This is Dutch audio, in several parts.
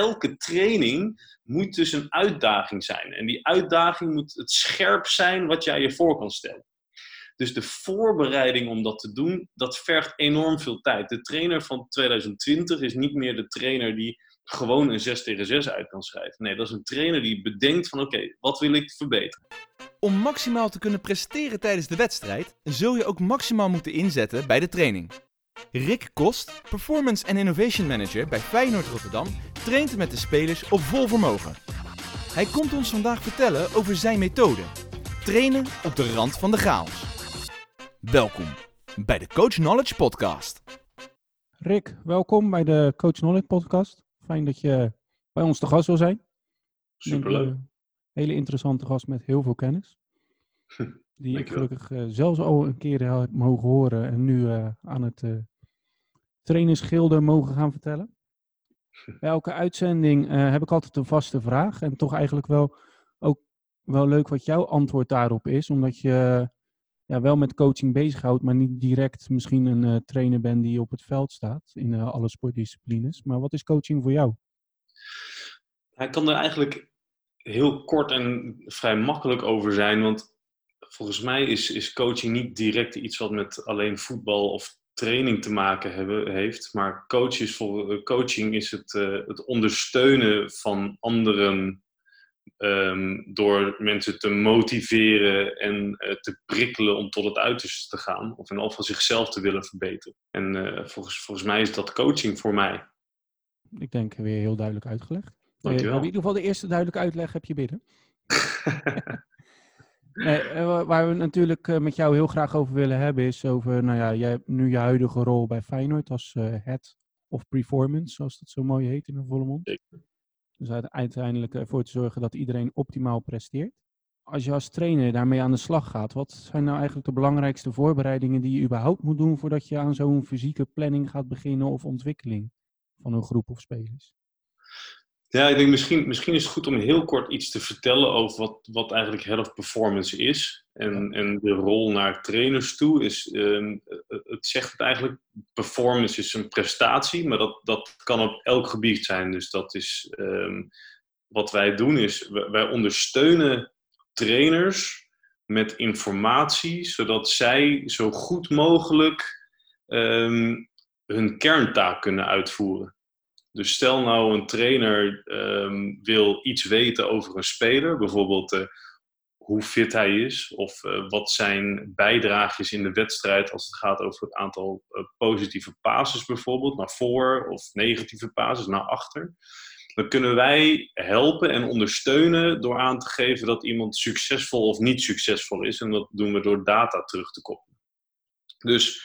elke training moet dus een uitdaging zijn. En die uitdaging moet het scherp zijn wat jij je voor kan stellen. Dus de voorbereiding om dat te doen, dat vergt enorm veel tijd. De trainer van 2020 is niet meer de trainer die gewoon een 6 tegen 6 uit kan schrijven. Nee, dat is een trainer die bedenkt van oké, wat wil ik verbeteren? Om maximaal te kunnen presteren tijdens de wedstrijd, zul je ook maximaal moeten inzetten bij de training. Rick Kost, Performance en Innovation Manager bij Feyenoord Rotterdam, traint met de spelers op vol vermogen. Hij komt ons vandaag vertellen over zijn methode. Trainen op de rand van de chaos. Welkom bij de Coach Knowledge Podcast. Rick, welkom bij de Coach Knowledge Podcast. Fijn dat je bij ons te gast wil zijn. Superleuk. Een hele interessante gast met heel veel kennis. Die ik gelukkig eh, zelfs al een keer heb mogen horen en nu eh, aan het uh, trainersgilde mogen gaan vertellen. Bij elke uitzending eh, heb ik altijd een vaste vraag. En toch eigenlijk wel ook wel leuk wat jouw antwoord daarop is. Omdat je ja, wel met coaching bezighoudt, maar niet direct misschien een eh, trainer bent die op het veld staat in eh, alle sportdisciplines. Maar wat is coaching voor jou? Hij kan er eigenlijk heel kort en vrij makkelijk over zijn, want volgens mij is, is coaching niet direct iets wat met alleen voetbal of training te maken hebben, heeft. Maar coach is voor, eh, coaching is het, eh, het ondersteunen van anderen ehm, door mensen te motiveren en eh, te prikkelen om tot het uiterste te gaan. Of in ieder geval zichzelf te willen verbeteren. En volgens, volgens mij is dat coaching voor mij. Ik denk weer heel duidelijk uitgelegd. Dankjewel. in ieder geval de eerste duidelijke uitleg heb je binnen. Nee, eh, wa- waar we natuurlijk eh, met jou heel graag over willen hebben is over, nou ja, jij hebt nu je huidige rol bij Feyenoord als eh, head of performance, zoals dat zo mooi heet in de volle mond. Dus uite- uiteindelijk ervoor te zorgen dat iedereen optimaal presteert. Als je als trainer daarmee aan de slag gaat, wat zijn nou eigenlijk de belangrijkste voorbereidingen die je überhaupt moet doen voordat je aan zo'n fysieke planning gaat beginnen of ontwikkeling van een groep of spelers? Ja, ik denk misschien, misschien is het goed om heel kort iets te vertellen over wat, wat eigenlijk head of performance is. En, en de rol naar trainers toe is, ehm, het- het zegt het eigenlijk, performance is een prestatie, maar dat, dat kan op elk gebied zijn. Dus dat is, ehm, wat wij doen is, wij, wij ondersteunen trainers met informatie, zodat zij zo goed mogelijk ehm, hun kerntaak kunnen uitvoeren. Dus stel nou een trainer ehm, wil iets weten over een speler, bijvoorbeeld eh, hoe fit hij is of eh, wat zijn bijdrage is in de wedstrijd als het gaat over het aantal eh, positieve passes bijvoorbeeld, naar voor of negatieve passes naar achter. Dan kunnen wij helpen en ondersteunen door aan te geven dat iemand succesvol of niet succesvol is. En dat doen we door data terug te koppelen. Dus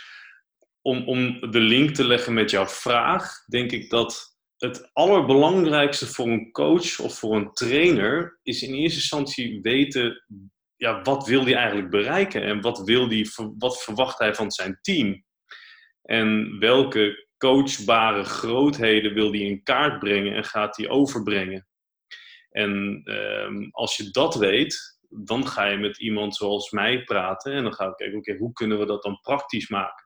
om, om de link te leggen met jouw vraag, denk ik dat het allerbelangrijkste voor een coach of voor een trainer is in eerste instantie weten, ja, wat wil hij eigenlijk bereiken en wat, wil die, wat verwacht hij van zijn team? En welke coachbare grootheden wil hij in kaart brengen en gaat hij overbrengen? En ehm, als je dat weet, dan ga je met iemand zoals mij praten en dan ga ik kijken, oké, hoe kunnen we dat dan praktisch maken?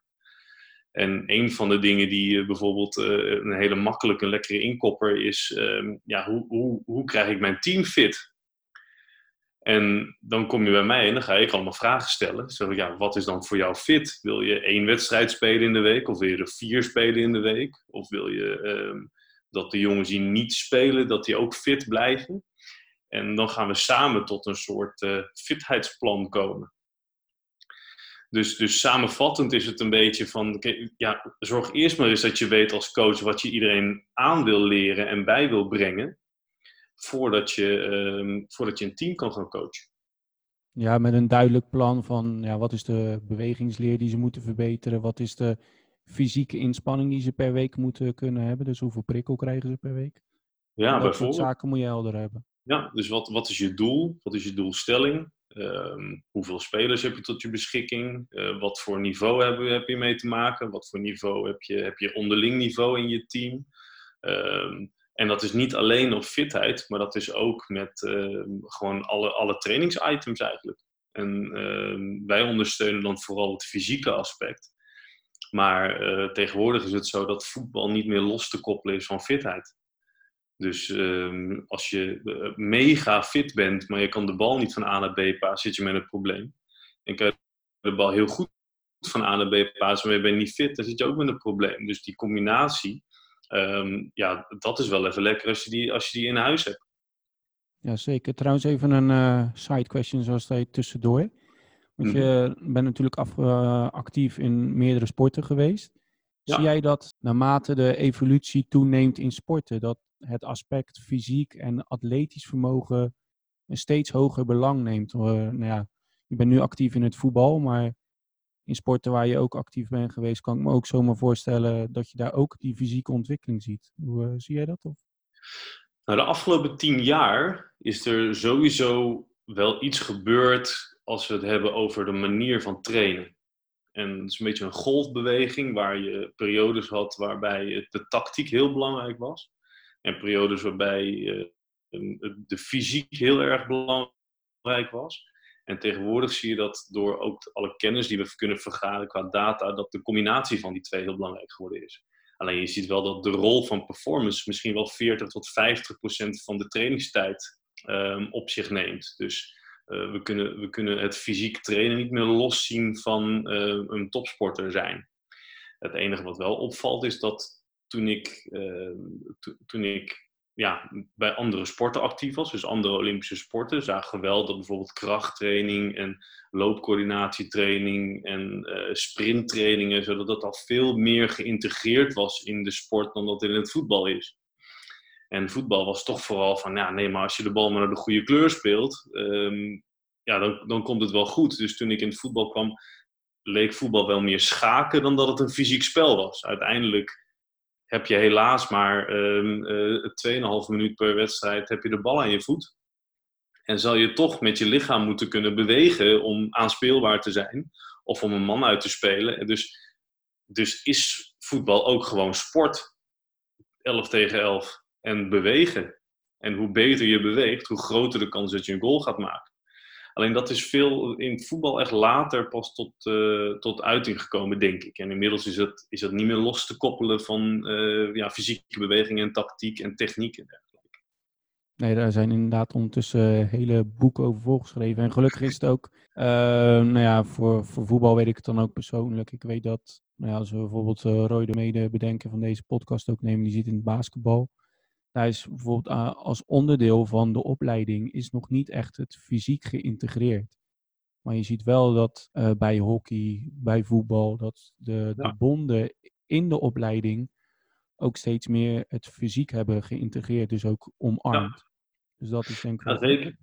En een van de dingen die eh, bijvoorbeeld eh, een hele makkelijke, lekkere inkopper is, ehm, ja, hoe, hoe, hoe krijg ik mijn team fit? En dan kom je bij mij en dan ga ik allemaal vragen stellen. Ja, wat is dan voor jou fit? Wil je één wedstrijd spelen in de week? Of wil je er vier spelen in de week? Of wil je ehm, dat de jongens die niet spelen, dat die ook fit blijven? En dan gaan we samen tot een soort eh, fitheidsplan komen. Dus, dus samenvattend is het een beetje van, ja, zorg eerst maar eens dat je weet als coach wat je iedereen aan wil leren en bij wil brengen, voordat je, ehm, voordat je een team kan gaan coachen. Ja, met een duidelijk plan van ja, wat is de bewegingsleer die ze moeten verbeteren, wat is de fysieke inspanning die ze per week moeten kunnen hebben, dus hoeveel prikkel krijgen ze per week. Ja, dat soort bijvoorbeeld. zaken moet je helder hebben. Ja, dus wat, wat is je doel? Wat is je doelstelling? Ehm, hoeveel spelers heb je tot je beschikking? Eh, wat voor niveau heb, heb je mee te maken? Wat voor niveau heb je, heb je onderling niveau in je team? Ehm, en dat is niet alleen op fitheid, maar dat is ook met ehm, gewoon alle, alle trainingsitems eigenlijk. En wij ondersteunen dan vooral het fysieke aspect. Maar eh, tegenwoordig is het zo dat voetbal niet meer los te koppelen is van fitheid. Dus ehm, als je eh, mega fit bent, maar je kan de bal niet van A naar B passen, zit je met een probleem. En kan je de bal heel goed van A naar B passen, maar je bent niet fit, dan zit je ook met een probleem. Dus die combinatie, ehm, ja, dat is wel even lekker als je die, als je die in huis hebt. Ja, zeker. Trouwens even een uh, side question zoals dat je tussendoor. Want je mhm. bent natuurlijk af, uh, actief in meerdere sporten geweest. Zie jij dat naarmate de evolutie toeneemt in sporten, dat het aspect fysiek en atletisch vermogen een steeds hoger belang neemt? Uh, nou ja, je bent nu actief in het voetbal, maar in sporten waar je ook actief bent geweest, kan ik me ook zomaar voorstellen dat je daar ook die fysieke ontwikkeling ziet. Hoe uh, zie jij dat? Of? Nou, de afgelopen tien jaar is er sowieso wel iets gebeurd als we het hebben over de manier van trainen. En het is een beetje een golfbeweging waar je periodes had waarbij de tactiek heel belangrijk was. En periodes waarbij uh, de fysiek heel erg belangrijk was. En tegenwoordig zie je dat door ook alle kennis die we kunnen vergaren qua data, dat de combinatie van die twee heel belangrijk geworden is. Alleen je ziet wel dat de rol van performance misschien wel 40 tot 50 procent van de trainingstijd um, op zich neemt. Dus uh, we, kunnen, we kunnen het fysiek trainen niet meer loszien van uh, een topsporter zijn. Het enige wat wel opvalt is dat toen ik, uh, toen ik ja, bij andere sporten actief was, dus andere Olympische sporten, zagen we wel dat bijvoorbeeld krachttraining en loopcoördinatietraining en uh, sprinttrainingen, zodat dat al veel meer geïntegreerd was in de sport dan dat in het voetbal is. En voetbal was toch vooral van, ja, nee, maar als je de bal maar naar de goede kleur speelt, um, ja, dan, dan komt het wel goed. Dus toen ik in het voetbal kwam, leek voetbal wel meer schaken dan dat het een fysiek spel was. Uiteindelijk heb je helaas maar uh, 2,5 minuut per wedstrijd heb je de bal aan je voet. En zal je toch met je lichaam moeten kunnen bewegen om aanspeelbaar te zijn. Of om een man uit te spelen. Dus, dus is voetbal ook gewoon sport. 11 tegen 11. En bewegen. En hoe beter je beweegt, hoe groter de kans dat je een goal gaat maken. Alleen dat is veel in voetbal echt later pas tot, uh, tot uiting gekomen, denk ik. En inmiddels is het, is het niet meer los te koppelen van uh, ja, fysieke bewegingen en tactiek en techniek en dergelijke. Nee, daar zijn inderdaad ondertussen hele boeken over volgeschreven. En gelukkig is het ook, uh, nou ja, voor, voor voetbal weet ik het dan ook persoonlijk. Ik weet dat, nou ja, als we bijvoorbeeld Roy de mede bedenken van deze podcast ook nemen, die zit in het basketbal is bijvoorbeeld uh, als onderdeel van de opleiding is nog niet echt het fysiek geïntegreerd. Maar je ziet wel dat uh, bij hockey, bij voetbal, dat de, de bonden in de opleiding ook steeds meer het fysiek hebben geïntegreerd, dus ook omarmd. Ja. Dus dat is denk ik. Ja, zeker.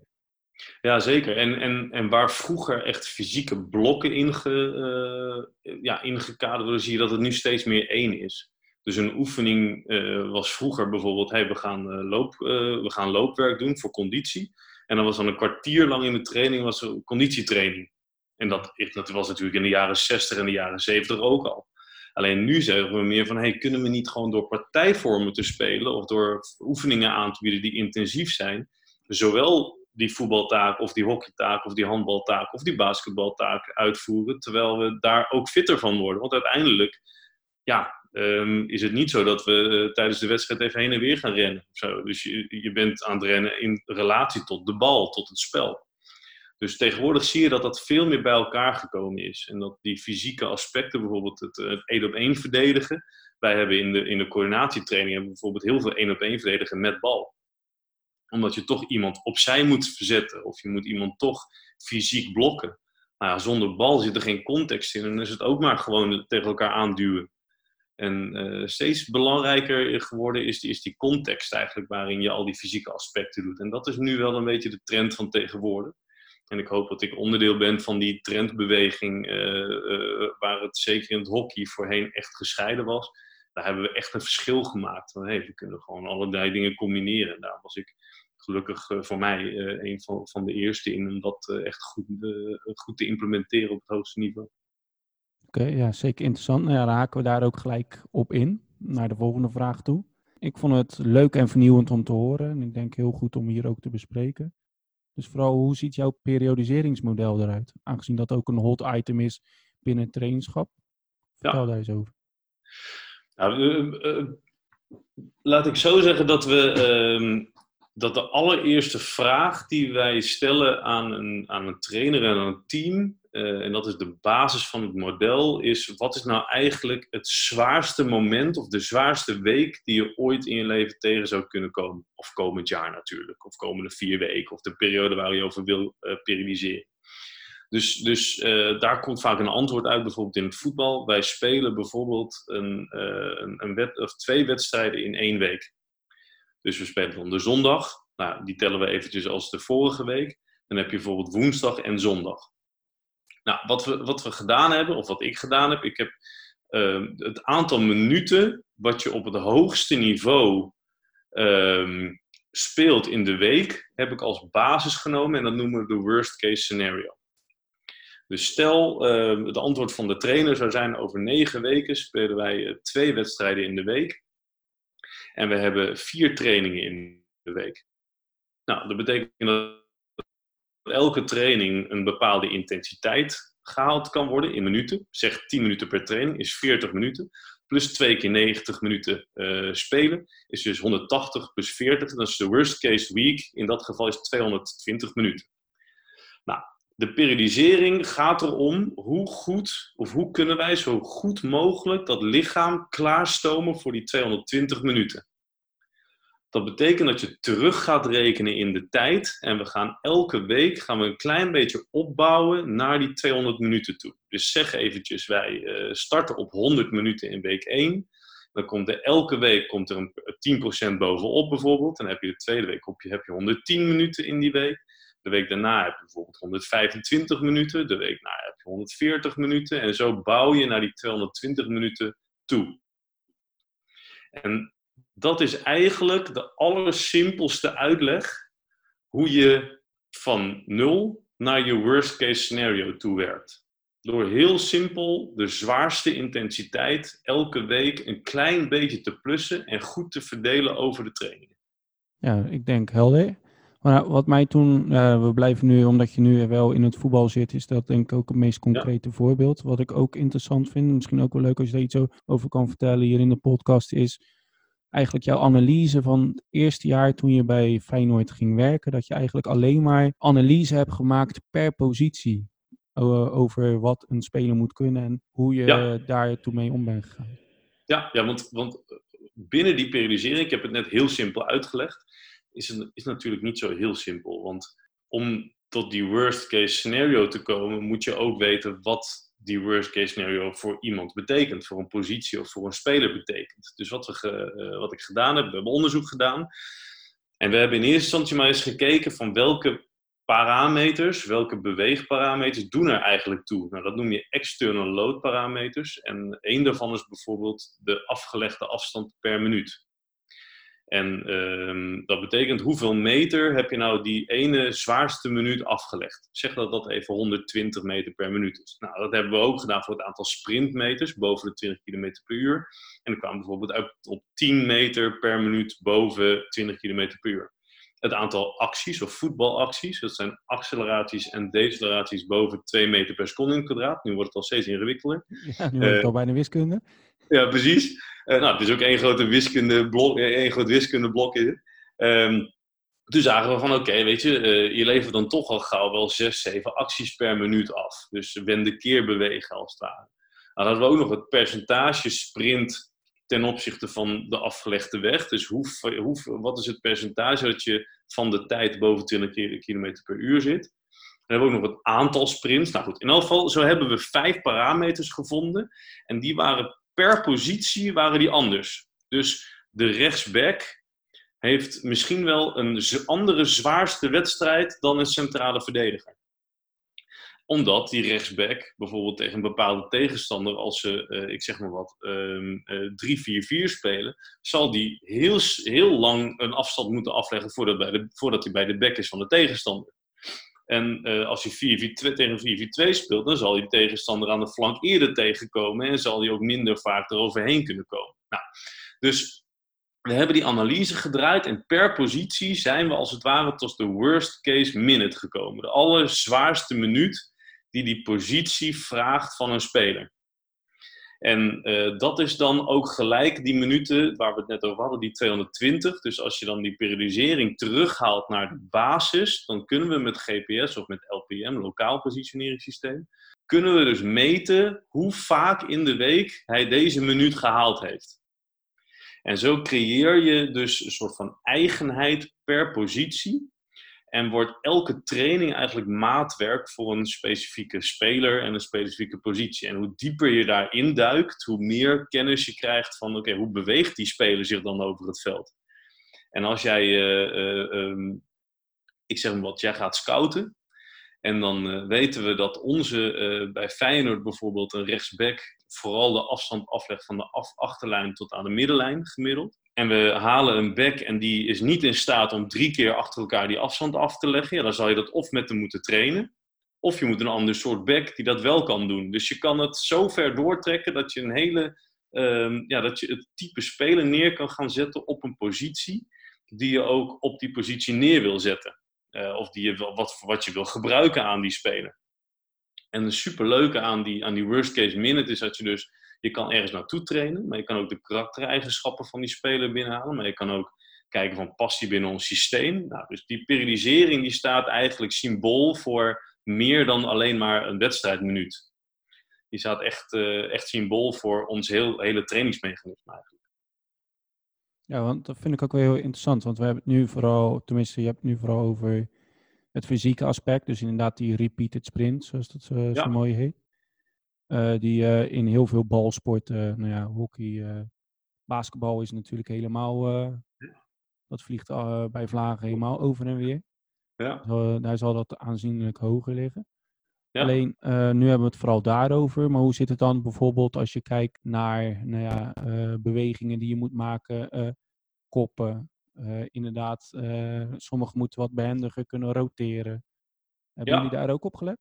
Ja, zeker. En, en, en waar vroeger echt fysieke blokken inge, uh, ja, ingekaderd worden, zie je dat het nu steeds meer één is. Dus een oefening uh, was vroeger bijvoorbeeld, hey, we, gaan, uh, loop, uh, we gaan loopwerk doen voor conditie. En dan was dan een kwartier lang in de training was er conditietraining. En dat, dat was natuurlijk in de jaren 60 en de jaren 70 ook al. Alleen nu zeggen we meer van, hey, kunnen we niet gewoon door partijvormen te spelen of door oefeningen aan te bieden die intensief zijn, zowel die voetbaltaak of die hockeytaak of die handbaltaak of die basketbaltaak uitvoeren, terwijl we daar ook fitter van worden. Want uiteindelijk, ja, um, is het niet zo dat we uh, tijdens de wedstrijd even heen en weer gaan rennen. Dus je, je bent aan het rennen in relatie tot de bal, tot het spel. Dus tegenwoordig zie je dat dat veel meer bij elkaar gekomen is. En dat die fysieke aspecten, bijvoorbeeld het, één op één verdedigen. Wij hebben in de, in de coördinatietraining hebben bijvoorbeeld heel veel één op één verdedigen met bal. Omdat je toch iemand opzij moet verzetten. Of je moet iemand toch fysiek blokken. Nou ja, zonder bal zit er geen context in. En dan is het ook maar gewoon tegen elkaar aanduwen. En uh, steeds belangrijker geworden is die, is die context eigenlijk waarin je al die fysieke aspecten doet. En dat is nu wel een beetje de trend van tegenwoordig. En ik hoop dat ik onderdeel ben van die trendbeweging, uh, uh, waar het zeker in het hockey voorheen echt gescheiden was. Daar hebben we echt een verschil gemaakt. Van, hey, we kunnen gewoon allerlei dingen combineren. En daar was ik gelukkig voor mij een van, van de eerste in om dat echt goed, goed te implementeren op het hoogste niveau. Oké, ja, zeker interessant. Nou ja, haken we daar ook gelijk op in, naar de volgende vraag toe. Ik vond het leuk en vernieuwend om te horen en ik denk heel goed om hier ook te bespreken. Dus vooral, hoe ziet jouw periodiseringsmodel eruit? Aangezien dat ook een hot item is binnen het trainingschap. Vertel ja. daar eens over. Nou, Laat ik zo zeggen dat we ehm, dat de allereerste vraag die wij stellen aan een, aan een trainer en aan een team, uh, en dat is de basis van het model, is wat is nou eigenlijk het zwaarste moment of de zwaarste week die je ooit in je leven tegen zou kunnen komen? Of komend jaar natuurlijk, of komende vier weken, of de periode waar je over wil uh, periodiseren. Dus, dus uh, daar komt vaak een antwoord uit, bijvoorbeeld in het voetbal. Wij spelen bijvoorbeeld een, een, een of twee wedstrijden in één week. Dus we spelen dan de zondag. Nou, die tellen we eventjes als de vorige week. Dan heb je bijvoorbeeld woensdag en zondag. Nou, wat we, wat we gedaan hebben, of wat ik gedaan heb, ik heb uh, het aantal minuten wat je op het hoogste niveau uh, speelt in de week, heb ik als basis genomen en dat noemen we de worst case scenario. Dus stel, uh, het antwoord van de trainer zou zijn: over negen weken spelen wij eh, twee wedstrijden in de week. En we hebben vier trainingen in de week. Nou, dat betekent dat elke training een bepaalde intensiteit gehaald kan worden in minuten. Zeg 10 minuten per training is 40 minuten. Plus 2 keer 90 minuten uh, spelen is dus 180 plus 40. Dat is de worst case week. In dat geval is 220 minuten. Nou, de periodisering gaat erom hoe goed of hoe kunnen wij zo goed mogelijk dat lichaam klaarstomen voor die 220 minuten. Dat betekent dat je terug gaat rekenen in de tijd en we gaan elke week gaan we een klein beetje opbouwen naar die 200 minuten toe. Dus zeg eventjes, wij uh, starten op 100 minuten in week 1. Dan komt er elke week komt er een 10% bovenop bijvoorbeeld. Dan heb je de tweede week op je, heb je 110 minuten in die week. De week daarna heb je bijvoorbeeld 125 minuten. De week daarna heb je 140 minuten. En zo bouw je naar die 220 minuten toe. En dat is eigenlijk de allersimpelste uitleg hoe je van nul naar je worst case scenario toe werkt. Door heel simpel de zwaarste intensiteit elke week een klein beetje te plussen en goed te verdelen over de trainingen. Ja, ik denk helder. Maar wat mij toen, uh, we blijven nu, omdat je nu wel in het voetbal zit, is dat denk ik ook het meest concrete ja. voorbeeld. Wat ik ook interessant vind, misschien ook wel leuk als je daar iets over kan vertellen hier in de podcast, is eigenlijk jouw analyse van het eerste jaar toen je bij Feyenoord ging werken, dat je eigenlijk alleen maar analyse hebt gemaakt per positie over wat een speler moet kunnen en hoe je ja. daar toe mee om bent gegaan. Ja, ja want, want binnen die periodisering, ik heb het net heel simpel uitgelegd, is is natuurlijk niet zo heel simpel. Want om tot die worst case scenario te komen, moet je ook weten wat die worst case scenario voor iemand betekent, voor een positie of voor een speler betekent. Dus wat, we uh, wat ik gedaan heb, we hebben onderzoek gedaan. En we hebben in eerste instantie maar eens gekeken van welke parameters, welke beweegparameters doen er eigenlijk toe. Nou, dat noem je external load parameters. En één daarvan is bijvoorbeeld de afgelegde afstand per minuut. En um, dat betekent hoeveel meter heb je nou die ene zwaarste minuut afgelegd? Zeg dat dat even 120 meter per minuut is. Nou, dat hebben we ook gedaan voor het aantal sprintmeters boven de 20 km per uur. En dan kwam bijvoorbeeld uit op 10 meter per minuut boven 20 km per uur. Het aantal acties of voetbalacties, dat zijn acceleraties en deceleraties boven 2 meter per seconde in het kwadraat. Nu wordt het al steeds ingewikkelder. Ja, nu wordt het uh, al bijna wiskunde. Ja, precies. Uh, nou, het is ook één grote wiskundeblok, één groot wiskundeblok in. Um, toen zagen we van, oké, weet je, uh, je levert dan toch al gauw wel zes, zeven acties per minuut af. Dus wende keer bewegen als het ware. Nou, dan hadden we ook nog het percentage sprint ten opzichte van de afgelegde weg. Dus hoe, hoe, wat is het percentage dat je van de tijd boven 20 km per uur zit? Dan hebben we ook nog het aantal sprints. Nou goed, in elk geval, zo hebben we vijf parameters gevonden. En die waren per positie waren die anders. Dus de rechtsback heeft misschien wel een andere zwaarste wedstrijd dan een centrale verdediger. Omdat die rechtsback bijvoorbeeld tegen een bepaalde tegenstander, als ze, uh, ik zeg maar wat, uh, 3-4-4 spelen, zal die heel, heel lang een afstand moeten afleggen voordat, bij de, voordat hij bij de back is van de tegenstander. En uh, als je 4-4-2 tegen 4-4-2 speelt, dan zal die tegenstander aan de flank eerder tegenkomen en zal hij ook minder vaak eroverheen kunnen komen. Nou, dus we hebben die analyse gedraaid en per positie zijn we als het ware tot de worst case minute gekomen. De allerzwaarste minuut die die positie vraagt van een speler. En uh, dat is dan ook gelijk die minuten waar we het net over hadden, die 220. Dus als je dan die periodisering terughaalt naar de basis, dan kunnen we met GPS of met LPM, lokaal positioneringssysteem, kunnen we dus meten hoe vaak in de week hij deze minuut gehaald heeft. En zo creëer je dus een soort van eigenheid per positie. En wordt elke training eigenlijk maatwerk voor een specifieke speler en een specifieke positie. En hoe dieper je daarin duikt, hoe meer kennis je krijgt van oké, hoe beweegt die speler zich dan over het veld? En als jij, uh, uh, um, ik zeg maar wat, jij gaat scouten. En dan uh, weten we dat onze, bij Feyenoord bijvoorbeeld, een rechtsback vooral de afstand aflegt van de achterlijn tot aan de middenlijn gemiddeld en we halen een back en die is niet in staat om drie keer achter elkaar die afstand af te leggen, ja, dan zal je dat of met hem moeten trainen, of je moet een ander soort back die dat wel kan doen. Dus je kan het zo ver doortrekken dat je een hele, um, ja, dat je het type speler neer kan gaan zetten op een positie die je ook op die positie neer wil zetten. Uh, of die je wat, wat je wil gebruiken aan die speler. En een superleuke aan die, aan die worst case minute is dat je dus je kan ergens naartoe trainen, maar je kan ook de karaktereigenschappen van die speler binnenhalen. Maar je kan ook kijken van past die binnen ons systeem. Nou, dus die periodisering die staat eigenlijk symbool voor meer dan alleen maar een wedstrijdminuut. Die staat echt, uh, echt symbool voor ons heel, hele trainingsmechanisme eigenlijk. Ja, want dat vind ik ook wel heel interessant. Want we hebben het nu vooral, tenminste, je hebt het nu vooral over het fysieke aspect. Dus inderdaad die repeated sprint, zoals dat zo, zo mooi heet. Uh, die uh, in heel veel balsporten, nou ja, hockey, basketbal is natuurlijk helemaal, dat vliegt bij vlagen helemaal over en weer. Ja. Daar zal dat aanzienlijk hoger liggen. Ja. Alleen, nu hebben we het vooral daarover, maar hoe zit het dan bijvoorbeeld als je kijkt naar nou ja, bewegingen die je moet maken, koppen, inderdaad, sommigen moeten wat behendiger kunnen roteren. Hebben ja. jullie daar ook op gelet?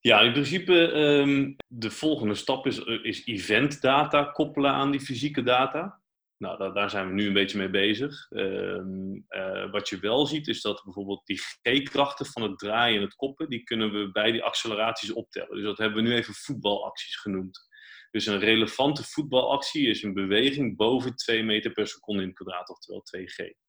Ja, in principe um, de volgende stap is, eh, is event data koppelen aan die fysieke data. Nou, daar, daar zijn we nu een beetje mee bezig. Um, uh, wat je wel ziet is dat bijvoorbeeld die G-krachten van het draaien en het koppen, die kunnen we bij die acceleraties optellen. Dus dat hebben we nu even voetbalacties genoemd. Dus een relevante voetbalactie is een beweging boven 2 meter per seconde in het kwadraat, oftewel 2G.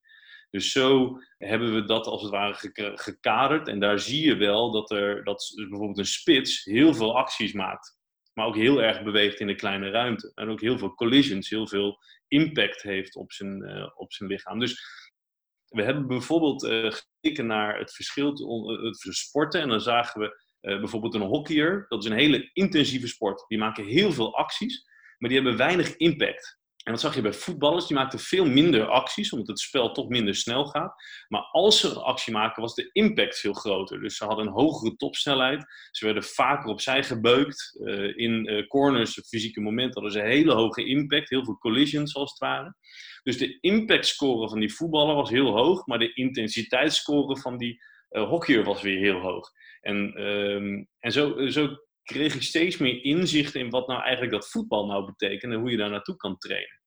Dus zo hebben we dat als het ware gekaderd. En daar zie je wel dat er dat bijvoorbeeld een spits heel veel acties maakt. Maar ook heel erg beweegt in een kleine ruimte. En ook heel veel collisions, heel veel impact heeft op zijn, uh, op zijn lichaam. Dus we hebben bijvoorbeeld uh, gekeken naar het verschil tussen sporten. En dan zagen we bijvoorbeeld een hockeyer. Dat is een hele intensieve sport. Die maken heel veel acties, maar die hebben weinig impact. En dat zag je bij voetballers, die maakten veel minder acties, omdat het spel toch minder snel gaat. Maar als ze actie maken, was de impact veel groter. Dus ze hadden een hogere topsnelheid. Ze werden vaker opzij gebeukt. Uh, in uh, corners, fysieke momenten, hadden ze een hele hoge impact. Heel veel collisions, als het ware. Dus de impactscore van die voetballer was heel hoog, maar de intensiteitsscore van die uh, hockeyer was weer heel hoog. En, um, en zo, zo kreeg ik steeds meer inzicht in wat nou eigenlijk dat voetbal nou betekent en hoe je daar naartoe kan trainen.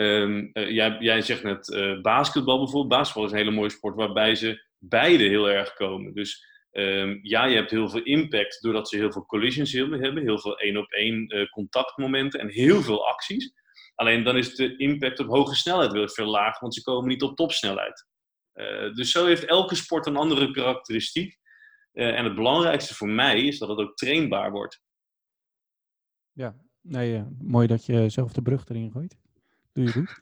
Um, uh, jij, zegt net uh, basketbal bijvoorbeeld. Basketbal is een hele mooie sport waarbij ze beide heel erg komen. Dus um, ja, je hebt heel veel impact doordat ze heel veel collisions hebben, heel veel één op één uh, contactmomenten en heel veel acties. Alleen dan is de impact op hoge snelheid weer veel lager, want ze komen niet op topsnelheid. dus zo heeft elke sport een andere karakteristiek. en het belangrijkste voor mij is dat het ook trainbaar wordt. Ja, nee, mooi dat je zelf de brug erin gooit doe je goed.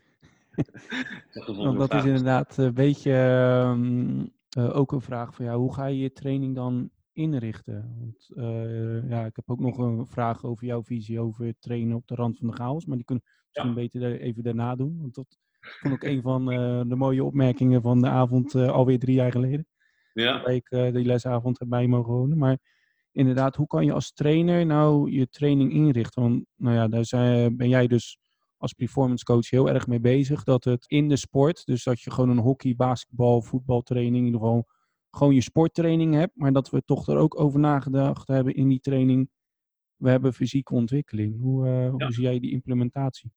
Want dat is inderdaad een beetje ehm, eh, ook een vraag van ja, hoe ga je je training dan inrichten? Want uh, ja, ik heb ook nog een vraag over jouw visie over trainen op de rand van de chaos, maar die kunnen we misschien beter even daarna doen. Want dat vond ik een van uh, de mooie opmerkingen van de avond alweer drie jaar geleden. Ja. Dat ik die lesavond erbij mogen wonen. Maar inderdaad, hoe kan je als trainer nou je training inrichten? Want nou ja, daar zijn, ben jij dus als performance coach heel erg mee bezig. Dat het in de sport, dus dat je gewoon een hockey, basketbal, voetbaltraining, in ieder geval gewoon je sporttraining hebt. Maar dat we toch er ook over nagedacht hebben in die training. We hebben fysieke ontwikkeling. Hoe, uh, hoe zie jij die implementatie?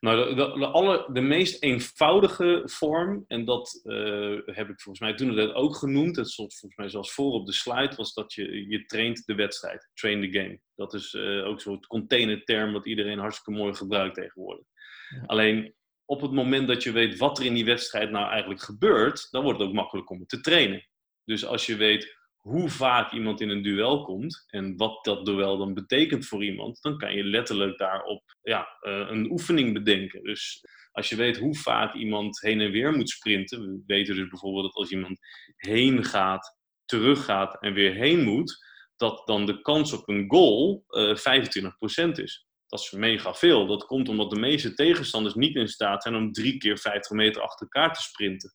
Nou, de, de, alle, de meest eenvoudige vorm, en dat uh, heb ik volgens mij toen dat ook genoemd, het stond volgens mij zoals voor op de slide, was dat je, je traint de wedstrijd, train the game. Dat is uh, ook zo'n containerterm wat iedereen hartstikke mooi gebruikt tegenwoordig. Ja. Alleen op het moment dat je weet wat er in die wedstrijd nou eigenlijk gebeurt, dan wordt het ook makkelijk om het te trainen. Dus als je weet hoe vaak iemand in een duel komt en wat dat duel dan betekent voor iemand, dan kan je letterlijk daarop ja, uh, een oefening bedenken. Dus als je weet hoe vaak iemand heen en weer moet sprinten, we weten dus bijvoorbeeld dat als iemand heen gaat, terug gaat en weer heen moet, dat dan de kans op een goal uh, 25% is. Dat is mega veel. Dat komt omdat de meeste tegenstanders niet in staat zijn om drie keer 50 meter achter elkaar te sprinten.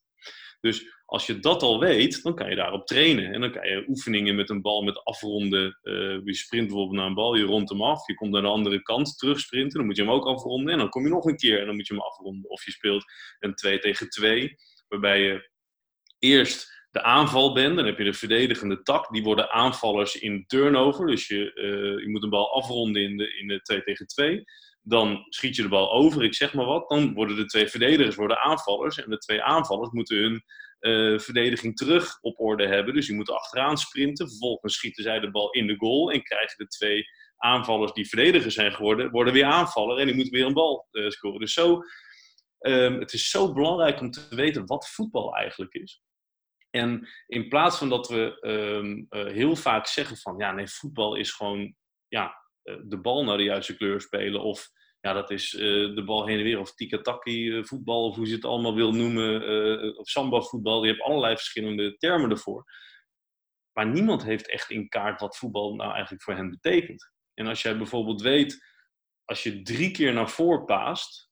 Dus als je dat al weet, dan kan je daarop trainen. En dan kan je oefeningen met een bal met afronden. Uh, je sprint bijvoorbeeld naar een bal, je rondt hem af. Je komt naar de andere kant terug sprinten. Dan moet je hem ook afronden. En dan kom je nog een keer en dan moet je hem afronden. Of je speelt een 2 tegen 2, waarbij je eerst de aanval bent. Dan heb je de verdedigende tak. Die worden aanvallers in turnover. Dus je, uh, je moet een bal afronden in de, in de 2 tegen 2 dan schiet je de bal over, ik zeg maar wat. Dan worden de twee verdedigers worden aanvallers. En de twee aanvallers moeten hun uh, verdediging terug op orde hebben. Dus die moeten achteraan sprinten. Vervolgens schieten zij de bal in de goal. En krijgen de twee aanvallers die verdedigers zijn geworden, worden weer aanvaller. En die moeten weer een bal uh, scoren. Dus zo, um, het is zo belangrijk om te weten wat voetbal eigenlijk is. En in plaats van dat we um, uh, heel vaak zeggen van ja, nee, voetbal is gewoon ja, de bal naar de juiste kleur spelen. Of ja, dat is uh, de bal heen en weer. Of tikataki uh, voetbal, of hoe je het allemaal wil noemen. Of samba voetbal. Je hebt allerlei verschillende termen ervoor. Maar niemand heeft echt in kaart wat voetbal nou eigenlijk voor hen betekent. En als jij bijvoorbeeld weet, als je drie keer naar voren paast,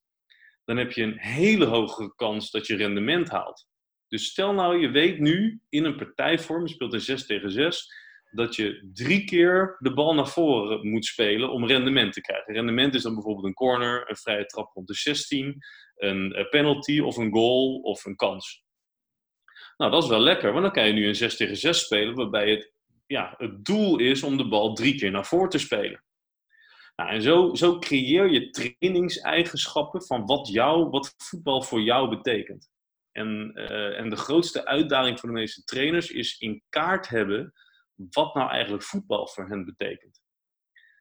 dan heb je een hele hoge kans dat je rendement haalt. Dus stel nou, je weet nu in een partijvorm, je speelt een 6 tegen 6, dat je drie keer de bal naar voren moet spelen om rendement te krijgen. Rendement is dan bijvoorbeeld een corner, een vrije trap rond de 16, een penalty of een goal of een kans. Nou, dat is wel lekker, want dan kan je nu een 6 tegen 6 spelen, waarbij het, ja, het doel is om de bal drie keer naar voren te spelen. Nou, en zo, zo creëer je trainingseigenschappen van wat, jou, wat voetbal voor jou betekent. En, uh, en de grootste uitdaging voor de meeste trainers is in kaart hebben wat nou eigenlijk voetbal voor hen betekent.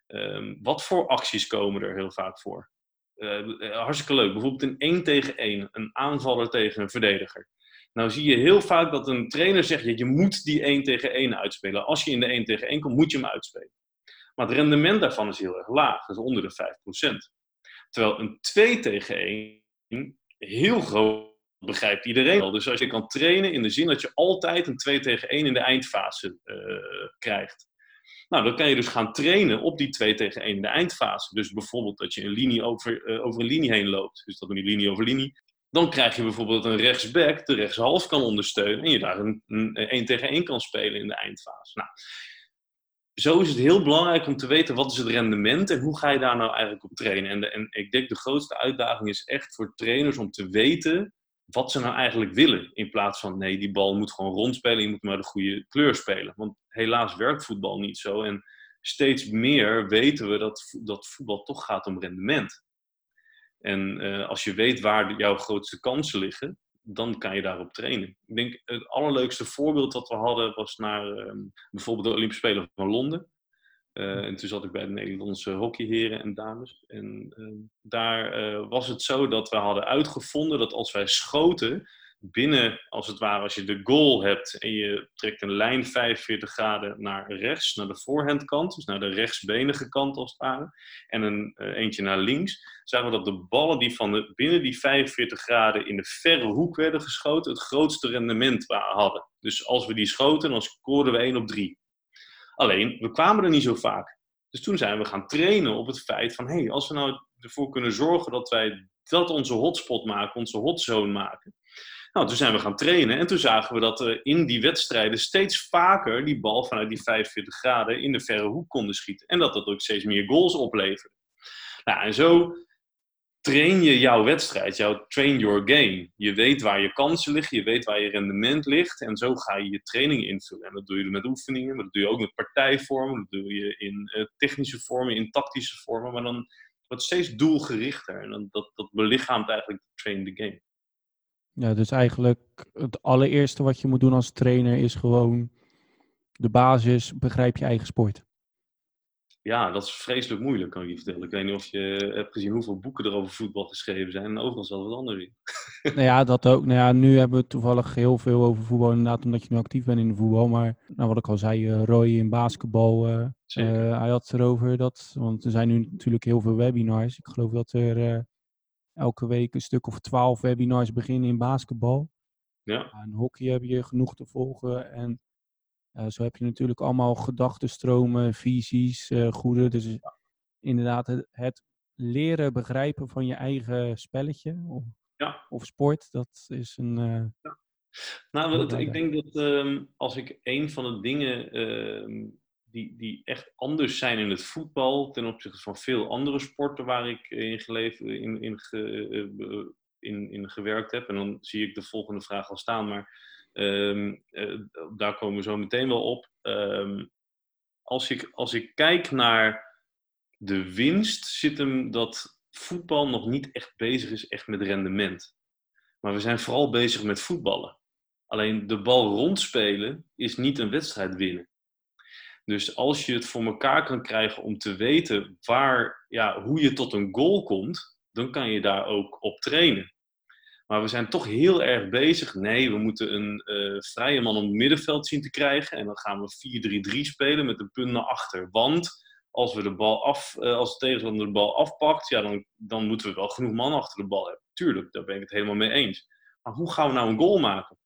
Um, wat voor acties komen er heel vaak voor? Uh, hartstikke leuk. Bijvoorbeeld een 1 tegen 1, een aanvaller tegen een verdediger. Nou zie je heel vaak dat een trainer zegt, je moet die 1 tegen 1 uitspelen. Als je in de 1 tegen 1 komt, moet je hem uitspelen. Maar het rendement daarvan is heel erg laag, dat is onder de 5%. Terwijl een 2 tegen 1 heel groot begrijpt iedereen al. Dus als je kan trainen in de zin dat je altijd een 2 tegen 1 in de eindfase uh, krijgt. Nou, dan kan je dus gaan trainen op die 2 tegen 1 in de eindfase. Dus bijvoorbeeld dat je een linie over, uh, over een linie heen loopt. Dus dat doen die linie over linie. Dan krijg je bijvoorbeeld een rechtsback, de rechtshalf kan ondersteunen. En je daar een, een 1 tegen 1 kan spelen in de eindfase. Nou, zo is het heel belangrijk om te weten wat is het rendement en hoe ga je daar nou eigenlijk op trainen. En, en ik denk de grootste uitdaging is echt voor trainers om te weten wat ze nou eigenlijk willen. In plaats van nee, die bal moet gewoon rondspelen, je moet maar de goede kleur spelen. Want helaas werkt voetbal niet zo. En steeds meer weten we dat, dat voetbal toch gaat om rendement. En uh, als je weet waar jouw grootste kansen liggen, dan kan je daarop trainen. Ik denk het allerleukste voorbeeld dat we hadden was naar uh, bijvoorbeeld de Olympische Spelen van Londen. Uh, en toen zat ik bij de Nederlandse hockeyheren en dames. En uh, daar uh, was het zo dat we hadden uitgevonden dat als wij schoten, binnen, als het ware, als je de goal hebt en je trekt een lijn 45 graden naar rechts, naar de voorhandkant, dus naar de rechtsbenige kant als het ware, en een eentje naar links, zagen we dat de ballen die van de, binnen die 45 graden in de verre hoek werden geschoten, het grootste rendement hadden. Dus als we die schoten, dan scoorden we 1 op 3. Alleen, we kwamen er niet zo vaak. Dus toen zijn we gaan trainen op het feit van, hé, hey, als we nou ervoor kunnen zorgen dat wij dat onze hotspot maken, onze hotzone maken. Nou, toen zijn we gaan trainen en toen zagen we dat we in die wedstrijden steeds vaker die bal vanuit die 45 graden in de verre hoek konden schieten. En dat dat ook steeds meer goals opleverde. Nou, en zo train je jouw wedstrijd, jouw train your game. Je weet waar je kansen liggen, je weet waar je rendement ligt en zo ga je je training invullen. En dat doe je met oefeningen, maar dat doe je ook met partijvormen, dat doe je in uh, technische vormen, in tactische vormen. Maar dan, wordt steeds doelgerichter. En dan, dat, dat belichaamt eigenlijk train the game. Ja, dus eigenlijk het allereerste wat je moet doen als trainer is gewoon de basis, begrijp je eigen sport. Ja, dat is vreselijk moeilijk, kan ik je vertellen. Ik weet niet of je hebt gezien hoeveel boeken er over voetbal geschreven zijn. En overal zal wat anders in. nou ja, dat ook. Nou ja, nu hebben we toevallig heel veel over voetbal, inderdaad, omdat je nu actief bent in de voetbal. Maar nou, wat ik al zei, uh, Roy in basketbal, uh, uh, hij had het erover dat, want er zijn nu natuurlijk heel veel webinars. Ik geloof dat er elke week een stuk of twaalf webinars beginnen in basketbal. Ja. En hockey heb je genoeg te volgen. En uh, zo heb je natuurlijk allemaal gedachtenstromen, visies, uh, goede. Dus inderdaad, het, het, leren begrijpen van je eigen spelletje of, ja. of sport, dat is een. Uh, ja. Nou, ik denk dat um, als ik een van de dingen uh, die, die echt anders zijn in het voetbal ten opzichte van veel andere sporten waar ik in, in, in, ge, in, in gewerkt heb, en dan zie ik de volgende vraag al staan, maar Um, uh, daar komen we zo meteen wel op. Um, als, ik, als ik kijk naar de winst, zit hem dat voetbal nog niet echt bezig is echt met rendement. Maar we zijn vooral bezig met voetballen. Alleen de bal rondspelen is niet een wedstrijd winnen. Dus als je het voor elkaar kan krijgen om te weten waar, ja, hoe je tot een goal komt, dan kan je daar ook op trainen. Maar we zijn toch heel erg bezig. Nee, we moeten een uh, vrije man op het middenveld zien te krijgen. En dan gaan we 4-3-3 spelen met een punt naar achter. Want als, we de bal af, uh, als de tegenstander de bal afpakt, ja, dan, dan moeten we wel genoeg man achter de bal hebben. Tuurlijk, daar ben ik het helemaal mee eens. Maar hoe gaan we nou een goal maken?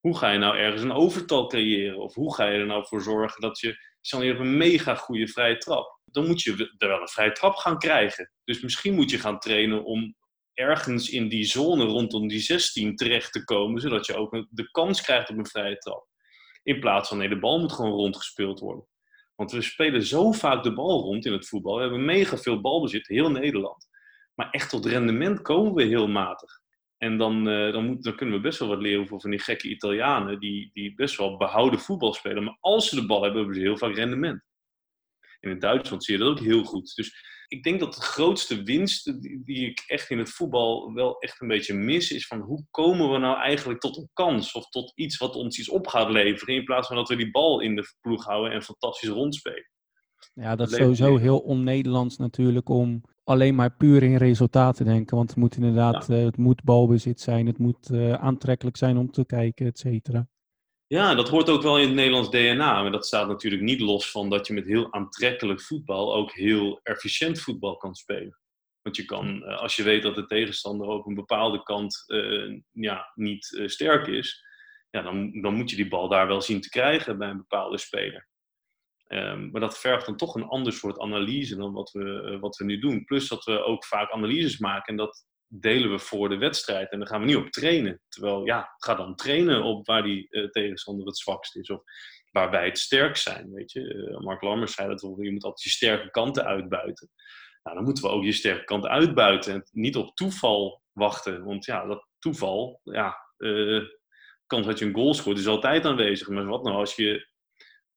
Hoe ga je nou ergens een overtal creëren? Of hoe ga je er nou voor zorgen dat je... Stel je een mega goede vrije trap. Dan moet je er wel een vrije trap gaan krijgen. Dus misschien moet je gaan trainen om ergens in die zone rondom die 16 terecht te komen, zodat je ook de kans krijgt op een vrije trap. In plaats van nee, de bal moet gewoon rondgespeeld worden. Want we spelen zo vaak de bal rond in het voetbal. We hebben mega veel balbezit, heel Nederland. Maar echt tot rendement komen we heel matig. En dan, uh, dan, dan kunnen we best wel wat leren van die gekke Italianen, die, die best wel behouden voetbal spelen. Maar als ze de bal hebben, hebben ze heel vaak rendement. En in Duitsland zie je dat ook heel goed. Dus ik denk dat de grootste winst die, ik echt in het voetbal wel echt een beetje mis, is van hoe komen we nou eigenlijk tot een kans of tot iets wat ons iets op gaat leveren, in plaats van dat we die bal in de ploeg houden en fantastisch rondspelen. Ja, dat is sowieso heel on-Nederlands natuurlijk om alleen maar puur in resultaten te denken. Want het moet inderdaad, ja. uh, het moet balbezit zijn, het moet uh, aantrekkelijk zijn om te kijken, et cetera. Ja, dat hoort ook wel in het Nederlands DNA. Maar dat staat natuurlijk niet los van dat je met heel aantrekkelijk voetbal ook heel efficiënt voetbal kan spelen. Want je kan, eh, als je weet dat de tegenstander op een bepaalde kant uh, ja, niet uh, sterk is, ja, dan, dan moet je die bal daar wel zien te krijgen bij een bepaalde speler. Um, maar dat vergt dan toch een ander soort analyse dan wat we, wat we nu doen. Plus dat we ook vaak analyses maken en dat delen we voor de wedstrijd. En dan gaan we niet op trainen. Terwijl, ja, ga dan trainen op waar die uh, tegenstander het zwakst is. Of waar wij het sterk zijn, weet je. Uh, Mark Lammers zei dat, je moet altijd je sterke kanten uitbuiten. Nou, dan moeten we ook je sterke kanten uitbuiten. En niet op toeval wachten. Want ja, dat toeval, ja, uh, kans dat je een goal scoort is altijd aanwezig. Maar wat nou als je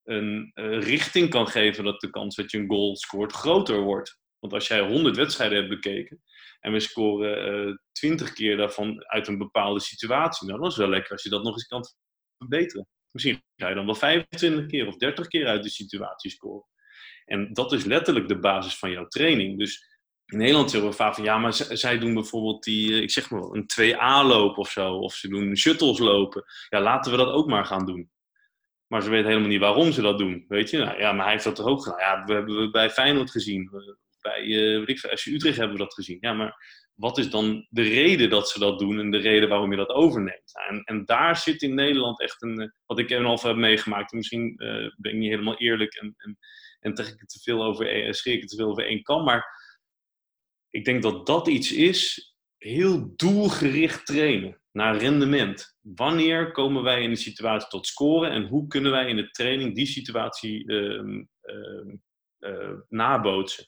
een richting kan geven dat de kans dat je een goal scoort groter wordt? Want als jij 100 wedstrijden hebt bekeken en we scoren uh, 20 keer daarvan uit een bepaalde situatie, nou, dat is wel lekker als je dat nog eens kan verbeteren. Misschien ga je dan wel 25 keer of 30 keer uit de situatie scoren. En dat is letterlijk de basis van jouw training. Dus in Nederland zeggen we vaak van ja, maar zij doen bijvoorbeeld die, ik zeg maar een 2A-loop of zo, of ze doen shuttles lopen. Ja, laten we dat ook maar gaan doen. Maar ze weten helemaal niet waarom ze dat doen, weet je. Nou, ja, maar hij heeft dat ook gedaan. Ja, we hebben we bij Feyenoord gezien bij uh, weet ik, FC Utrecht hebben we dat gezien. Ja, maar wat is dan de reden dat ze dat doen en de reden waarom je dat overneemt? En, en daar zit in Nederland echt een, uh, wat ik al heb meegemaakt. Misschien uh, ben ik niet helemaal eerlijk en, en, en trek ik het te veel over, scheer ik het te veel over één kam. Maar ik denk dat dat iets is, heel doelgericht trainen naar rendement. Wanneer komen wij in de situatie tot scoren en hoe kunnen wij in de training die situatie uh, nabootsen?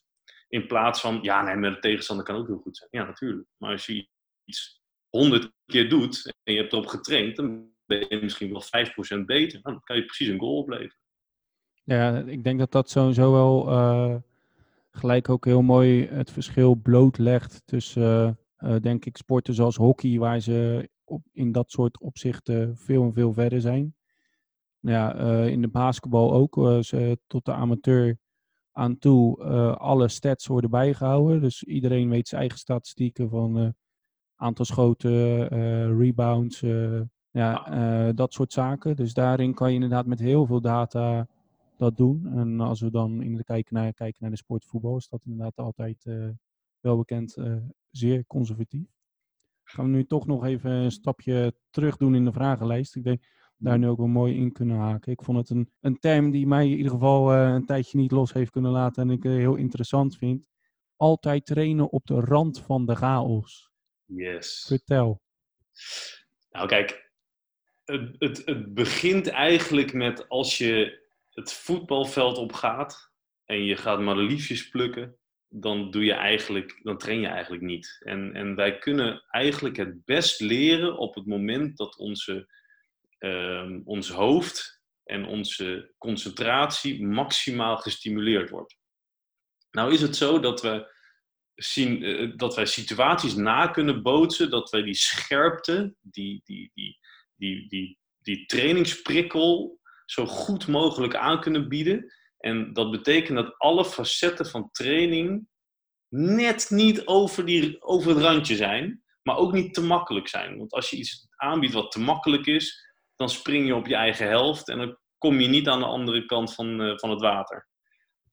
In plaats van, ja, nee, met de tegenstander kan ook heel goed zijn. Ja, natuurlijk. Maar als je iets honderd keer doet en je hebt erop getraind, dan ben je misschien wel 5% beter. Dan kan je precies een goal opleveren. Ja, ik denk dat dat sowieso wel uh, gelijk ook heel mooi het verschil blootlegt tussen, uh, denk ik, sporten zoals hockey, waar ze in dat soort opzichten veel en veel verder zijn. Ja, in de basketbal ook, tot de amateur aan toe, alle stats worden bijgehouden. Dus iedereen weet zijn eigen statistieken van aantal schoten, rebounds, ja, dat soort zaken. Dus daarin kan je inderdaad met heel veel data dat doen. En als we dan in de kijken naar, kijken naar de sportvoetbal, is dat inderdaad altijd uh, wel bekend uh, zeer conservatief. Gaan we nu toch nog even een stapje terug doen in de vragenlijst. Ik denk daar nu ook wel mooi in kunnen haken. Ik vond het een, een term die mij in ieder geval uh, een tijdje niet los heeft kunnen laten en ik heel interessant vind. Altijd trainen op de rand van de chaos. Yes. Vertel. Nou kijk, het, het, het begint eigenlijk met als je het voetbalveld op gaat en je gaat madeliefjes plukken, dan, doe je eigenlijk, dan train je eigenlijk niet. En, en wij kunnen eigenlijk het best leren op het moment dat onze, uh, ons hoofd en onze concentratie maximaal gestimuleerd wordt. Nou is het zo dat we zien uh, dat wij situaties na kunnen bootsen, dat wij die scherpte, die, die, die, die, die, die trainingsprikkel zo goed mogelijk aan kunnen bieden. En dat betekent dat alle facetten van training net niet over, die, over het randje zijn, maar ook niet te makkelijk zijn. Want als je iets aanbiedt wat te makkelijk is, dan spring je op je eigen helft en dan kom je niet aan de andere kant van, uh, van het water.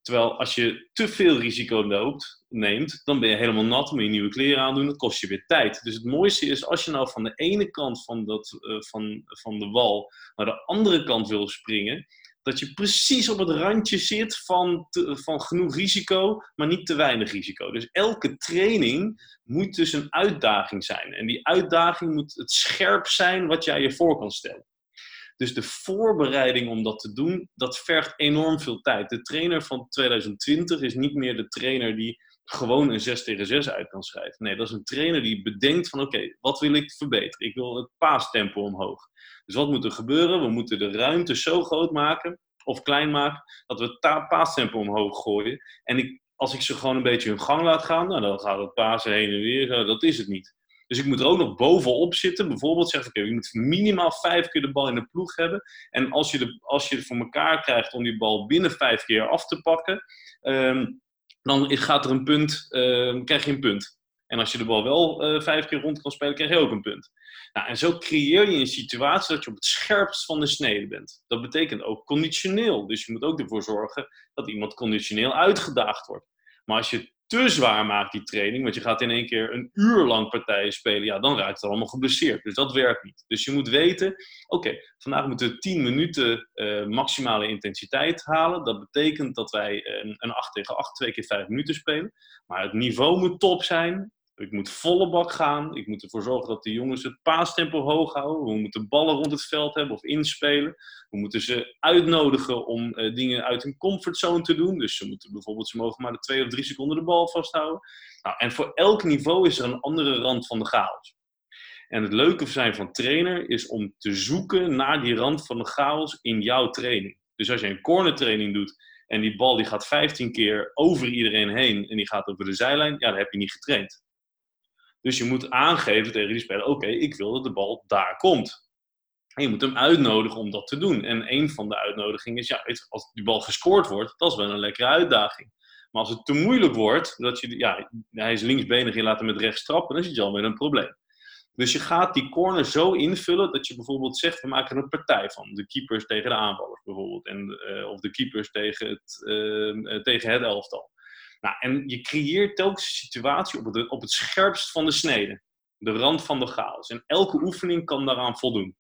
Terwijl als je te veel risico loopt, neemt, dan ben je helemaal nat, moet je nieuwe kleren aandoen, dat kost je weer tijd. Dus het mooiste is als je nou van de ene kant van, dat, uh, van, van de wal naar de andere kant wil springen, dat je precies op het randje zit van, van genoeg risico, maar niet te weinig risico. Dus elke training moet dus een uitdaging zijn. En die uitdaging moet het scherp zijn wat jij je voor kan stellen. Dus de voorbereiding om dat te doen, dat vergt enorm veel tijd. De trainer van 2020 is niet meer de trainer die gewoon een 6 tegen 6 uit kan schrijven. Nee, dat is een trainer die bedenkt van oké, wat wil ik verbeteren? Ik wil het paastempo omhoog. Dus wat moet er gebeuren? We moeten de ruimte zo groot maken of klein maken dat we het paastempo omhoog gooien. En ik, als ik ze gewoon een beetje hun gang laat gaan, nou, dan gaat het pasen heen en weer. Dat is het niet. Dus ik moet er ook nog bovenop zitten. Bijvoorbeeld zeg ik, je moet minimaal vijf keer de bal in de ploeg hebben. En als je, de, als je het voor elkaar krijgt om die bal binnen vijf keer af te pakken, um, dan gaat er een punt, um, krijg je een punt. En als je de bal wel uh, vijf keer rond kan spelen, krijg je ook een punt. Nou, en zo creëer je een situatie dat je op het scherpst van de snede bent. Dat betekent ook conditioneel. Dus je moet ook ervoor zorgen dat iemand conditioneel uitgedaagd wordt. Maar als je te zwaar maakt, die training, want je gaat in één keer een uur lang partijen spelen, ja, dan raakt het allemaal geblesseerd. Dus dat werkt niet. Dus je moet weten, oké, vandaag moeten we 10 minuten uh, maximale intensiteit halen. Dat betekent dat wij een, een 8 tegen 8, twee keer 5 minuten spelen. Maar het niveau moet top zijn. Ik moet volle bak gaan. Ik moet ervoor zorgen dat de jongens het paastempo hoog houden. We moeten ballen rond het veld hebben of inspelen. We moeten ze uitnodigen om uh, dingen uit hun comfortzone te doen. Dus ze moeten bijvoorbeeld, ze mogen maar de twee of drie seconden de bal vasthouden. Nou, en voor elk niveau is er een andere rand van de chaos. En het leuke zijn van trainer is om te zoeken naar die rand van de chaos in jouw training. Dus als je een corner training doet en die bal die gaat 15 keer over iedereen heen en die gaat over de zijlijn, ja, dan heb je niet getraind. Dus je moet aangeven tegen die speler: oké, ik wil dat de bal daar komt. En je moet hem uitnodigen om dat te doen. En een van de uitnodigingen is: ja, als die bal gescoord wordt, dat is wel een lekkere uitdaging. Maar als het te moeilijk wordt, dat je, ja, hij is linksbenig, je laat hem met rechts trappen, dan zit je al met een probleem. Dus je gaat die corner zo invullen dat je bijvoorbeeld zegt: we maken er een partij van. De keepers tegen de aanvallers bijvoorbeeld. En, uh, of de keepers tegen het, uh, tegen het elftal. Nou, en je creëert telkens een situatie op het, op het scherpst van de snede. De rand van de chaos. En elke oefening kan daaraan voldoen.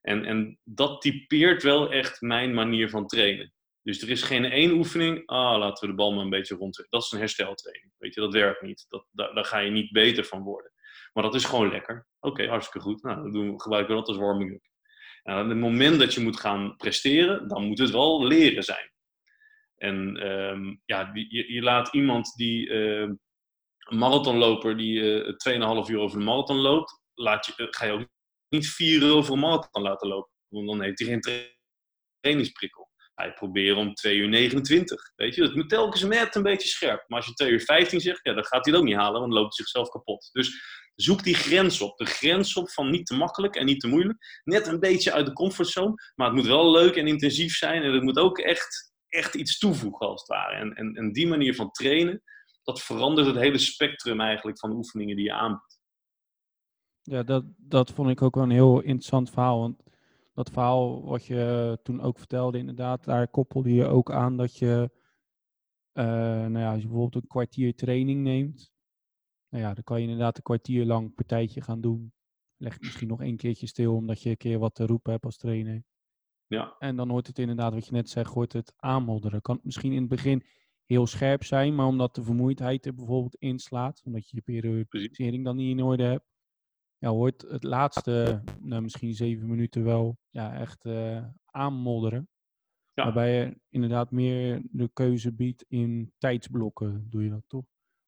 En, en dat typeert wel echt mijn manier van trainen. Dus er is geen één oefening, ah, laten we de bal maar een beetje rond. Dat is een hersteltraining. Weet je, dat werkt niet. Dat, daar, ga je niet beter van worden. Maar dat is gewoon lekker. Oké, hartstikke goed. Nou, dan doen gebruiken we dat als warming-up. En op het moment dat je moet gaan presteren, dan moet het wel leren zijn. En um, ja, je, laat iemand die uh, een marathonloper die uh, eh, 2,5 uur over de marathon loopt, laat je, uh, ga je ook niet 4 uur over een marathon laten lopen. Want dan heeft hij geen trainingsprikkel. ga je proberen om 2 uur 29. Weet je, het moet telkens net een beetje scherp. Maar als je 2 uur 15 zegt, ja, dan gaat hij het ook niet halen, want dan loopt hij zichzelf kapot. Dus zoek die grens op. De grens op van niet te makkelijk en niet te moeilijk. Net een beetje uit de comfortzone, maar het moet wel leuk en intensief zijn. En het moet ook echt, echt iets toevoegen, als het ware. En, en, en die manier van trainen, dat verandert het hele spectrum eigenlijk van oefeningen die je aanbiedt. Ja, dat, dat vond ik ook wel een heel interessant verhaal. Want dat verhaal wat je toen ook vertelde, inderdaad, daar koppelde je ook aan dat je, uh, nou ja, als je bijvoorbeeld een kwartier training neemt, nou ja, dan kan je inderdaad een kwartier lang partijtje gaan doen. Leg misschien nog één keertje stil, omdat je een keer wat te roepen hebt als trainer. Ja. En dan hoort het inderdaad, wat je net zegt, hoort het aanmodderen. Kan misschien in het begin heel scherp zijn, maar omdat de vermoeidheid er bijvoorbeeld inslaat, omdat je je periodisering dan niet in orde hebt, ja, hoort het laatste, nou, misschien zeven minuten wel, ja, echt uh, aanmodderen. Ja. Waarbij je inderdaad meer de keuze biedt in tijdsblokken, doe je dat toch?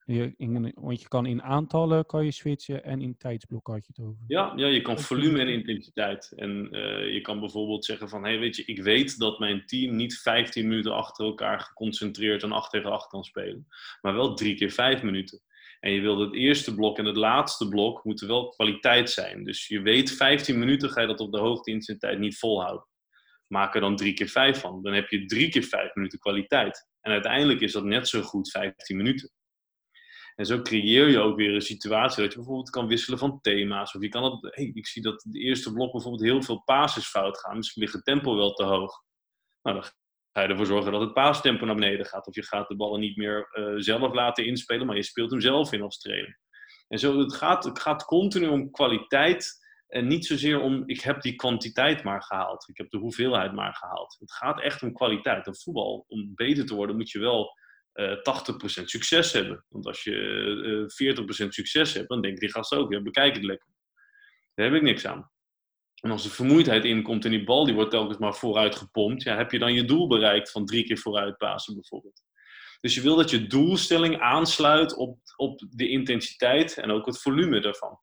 Je, in, want je kan in aantallen kan je switchen en in tijdsblokken had je het over. Ja, ja je kan volume en intensiteit. En uh, je kan bijvoorbeeld zeggen van, hey, weet je, ik weet dat mijn team niet 15 minuten achter elkaar geconcentreerd een 8 tegen 8 kan spelen. Maar wel drie keer 5 minuten. En je wil het eerste blok en het laatste blok moeten wel kwaliteit zijn. Dus je weet 15 minuten ga je dat op de hoogte intensiteit niet volhouden. Maak er dan drie keer 5 van. Dan heb je drie keer 5 minuten kwaliteit. En uiteindelijk is dat net zo goed 15 minuten. En zo creëer je ook weer een situatie dat je bijvoorbeeld kan wisselen van thema's. Of je kan het, hey, ik zie dat de eerste blok bijvoorbeeld heel veel passes fout gaan. Misschien ligt het tempo wel te hoog. Nou, dan ga je ervoor zorgen dat het paastempo naar beneden gaat. Of je gaat de ballen niet meer uh, zelf laten inspelen, maar je speelt hem zelf in als trainer. En zo, het gaat, het gaat continu om kwaliteit en niet zozeer om ik heb die kwantiteit maar gehaald. Ik heb de hoeveelheid maar gehaald. Het gaat echt om kwaliteit. En voetbal, om beter te worden, moet je wel uh, eh, 80% succes hebben. Want als je uh, 40% succes hebt, dan denk die gast ook, ja, bekijk het lekker. Daar heb ik niks aan. En als de vermoeidheid inkomt en die bal die wordt telkens maar vooruit gepompt, ja, heb je dan je doel bereikt van drie keer vooruit pasen bijvoorbeeld. Dus je wil dat je doelstelling aansluit op, op de intensiteit en ook het volume daarvan.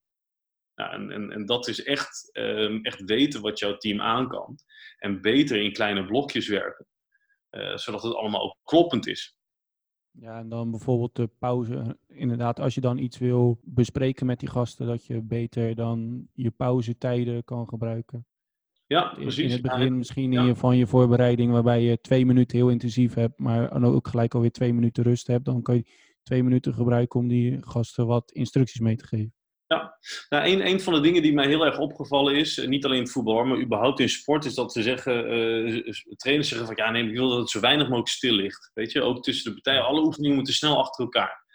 Nou, en, en, dat is echt, um, echt weten wat jouw team aan kan. En beter in kleine blokjes werken. Uh, zodat het allemaal ook kloppend is. Ja, en dan bijvoorbeeld de pauze. Inderdaad, als je dan iets wil bespreken met die gasten, dat je beter dan je pauzetijden kan gebruiken. Ja, precies. In het begin misschien in je, van je voorbereiding, waarbij je twee minuten heel intensief hebt, maar ook gelijk alweer twee minuten rust hebt. Dan kan je twee minuten gebruiken om die gasten wat instructies mee te geven. Ja, nou, een, van de dingen die mij heel erg opgevallen is, eh, niet alleen in voetbal, maar überhaupt in sport, is dat ze zeggen, uh, trainers zeggen van ja, nee, ik wil dat het zo weinig mogelijk stil ligt. Weet je, ook tussen de partijen, alle oefeningen moeten snel achter elkaar.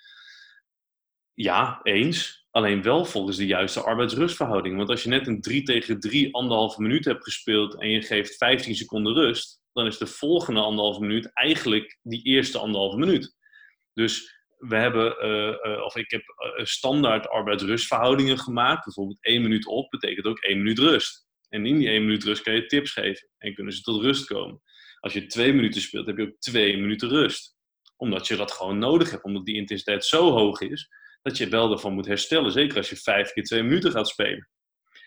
Ja, eens. Alleen wel volgens de juiste arbeidsrustverhouding. Want als je net een 3 tegen 3 anderhalve minuut hebt gespeeld en je geeft 15 seconden rust, dan is de volgende anderhalve minuut eigenlijk die eerste anderhalve minuut. Dus we hebben, uh, uh, of ik heb uh, standaard arbeidsrustverhoudingen gemaakt. Bijvoorbeeld één minuut op betekent ook één minuut rust. En in die één minuut rust kan je tips geven en kunnen ze tot rust komen. Als je twee minuten speelt, heb je ook twee minuten rust. Omdat je dat gewoon nodig hebt, omdat die intensiteit zo hoog is dat je wel ervan moet herstellen. Zeker als je vijf keer twee minuten gaat spelen.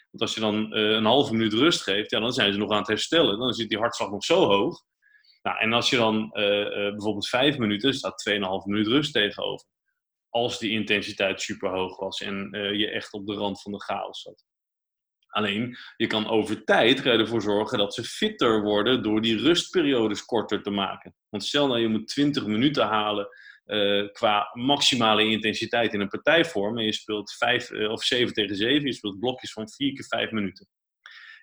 Want als je dan een halve minuut rust geeft, ja, dan zijn ze nog aan het herstellen. Dan zit die hartslag nog zo hoog nou, en als je dan uh, uh, bijvoorbeeld vijf minuten, staat 2,5 minuut rust tegenover. Als die intensiteit super hoog was en uh, je echt op de rand van de chaos zat. Alleen, je kan over tijd ervoor zorgen dat ze fitter worden door die rustperiodes korter te maken. Want stel nou, je moet 20 minuten halen qua maximale intensiteit in een partijvorm. En je speelt 5 of 7 tegen 7, je speelt blokjes van 4 keer 5 minuten.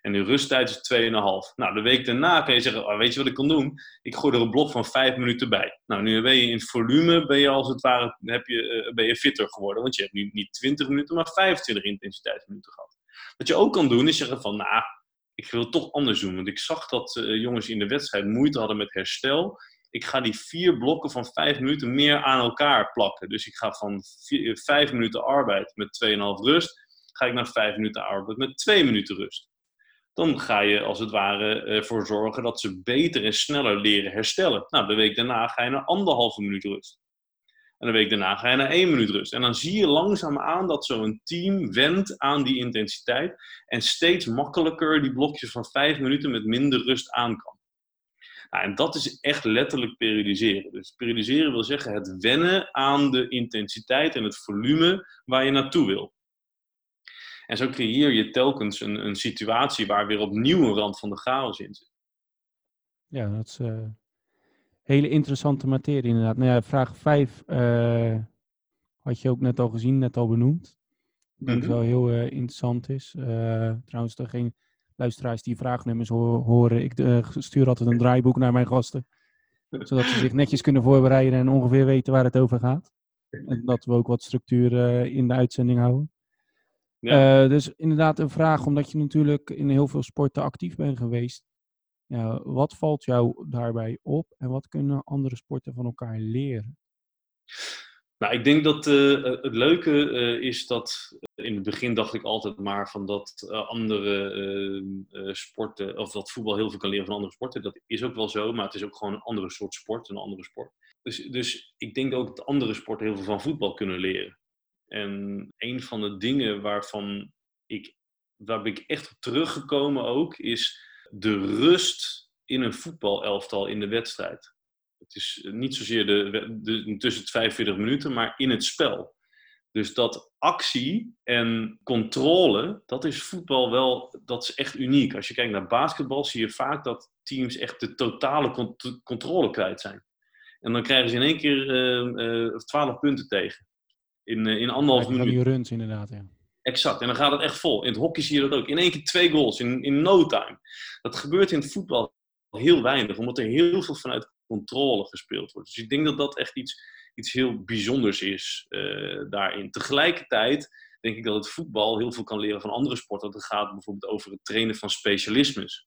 En de rusttijd is 2,5. Nou, de week daarna kan je zeggen, oh, weet je wat ik kan doen? Ik gooi er een blok van 5 minuten bij. Nou, nu ben je in volume, ben je als het ware heb je, uh, ben je fitter geworden. Want je hebt nu niet 20 minuten, maar 25 intensiteitsminuten gehad. Wat je ook kan doen, is zeggen van, nou, ik wil het toch anders doen. Want ik zag dat uh, jongens in de wedstrijd moeite hadden met herstel. Ik ga die vier blokken van 5 minuten meer aan elkaar plakken. Dus ik ga van 5 minuten arbeid met 2,5 rust, ga ik naar 5 minuten arbeid met 2 minuten rust dan ga je als het ware eh, zorgen dat ze beter en sneller leren herstellen. Nou, de week daarna ga je naar anderhalve minuut rust. En de week daarna ga je naar één minuut rust. En dan zie je langzaam aan dat zo'n team wendt aan die intensiteit en steeds makkelijker die blokjes van vijf minuten met minder rust aan kan. Nou, en dat is echt letterlijk periodiseren. Dus periodiseren wil zeggen het wennen aan de intensiteit en het volume waar je naartoe wil. En zo creëer je telkens een, een situatie waar weer opnieuw een rand van de chaos in zit. Ja, dat is uh, hele interessante materie inderdaad. Nou ja, vraag 5 uh, eh, had je ook net al gezien, net al benoemd. Ik denk mhm. wel heel uh, interessant is. trouwens, er geen luisteraars die vraagnummers horen. Ik stuur altijd een draaiboek naar mijn gasten. Zodat ze zich netjes kunnen voorbereiden en ongeveer weten waar het over gaat. En dat we ook wat structuur in de uitzending houden. Ja. dus inderdaad een vraag, omdat je natuurlijk in heel veel sporten actief bent geweest. Ja, wat valt jou daarbij op en wat kunnen andere sporten van elkaar leren? Nou, ik denk dat uh, het leuke uh, is dat in het begin dacht ik altijd maar van dat uh, andere sporten, of dat voetbal heel veel kan leren van andere sporten. Dat is ook wel zo, maar het is ook gewoon een andere soort sport, een andere sport. Dus, dus ik denk ook dat andere sporten heel veel van voetbal kunnen leren. En een van de dingen waarvan ik, waar ben ik echt op teruggekomen ook, is de rust in een voetbalelftal in de wedstrijd. Het is niet zozeer de, tussen het 45 minuten, maar in het spel. Dus dat actie en controle, dat is voetbal wel, dat is echt uniek. Als je kijkt naar basketbal, zie je vaak dat teams echt de totale controle kwijt zijn. En dan krijgen ze in één keer uh, uh, 12 punten tegen. In, uh, in anderhalf minuut. die runs inderdaad, ja. Exact, en dan gaat het echt vol. In het hockey zie je dat ook. In één keer twee goals, in, in no time. Dat gebeurt in het voetbal heel weinig, omdat er heel veel vanuit controle gespeeld wordt. Dus ik denk dat dat echt iets, iets heel bijzonders is uh, daarin. Tegelijkertijd denk ik dat het voetbal heel veel kan leren van andere sporten. Dat het gaat bijvoorbeeld over het trainen van specialismes.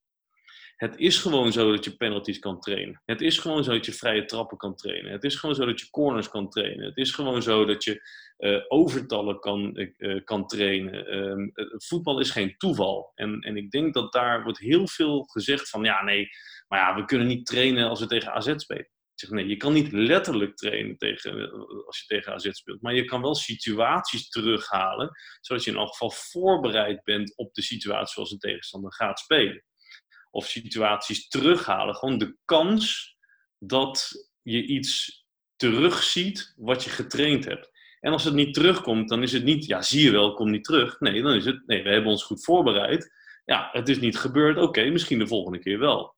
Het is gewoon zo dat je penalties kan trainen. Het is gewoon zo dat je vrije trappen kan trainen. Het is gewoon zo dat je corners kan trainen. Het is gewoon zo dat je uh, overtallen kan, uh, kan trainen. Um, voetbal is geen toeval. En, en ik denk dat daar wordt heel veel gezegd van, ja nee, maar ja, we kunnen niet trainen als we tegen AZ spelen. Ik zeg nee, je kan niet letterlijk trainen tegen, als je tegen AZ speelt. Maar je kan wel situaties terughalen, zodat je in elk geval voorbereid bent op de situatie zoals een tegenstander gaat spelen of situaties terughalen. Gewoon de kans dat je iets terugziet wat je getraind hebt. En als het niet terugkomt, dan is het niet, ja, zie je wel, kom niet terug. Nee, dan is het, nee, we hebben ons goed voorbereid. Ja, het is niet gebeurd, oké, misschien de volgende keer wel.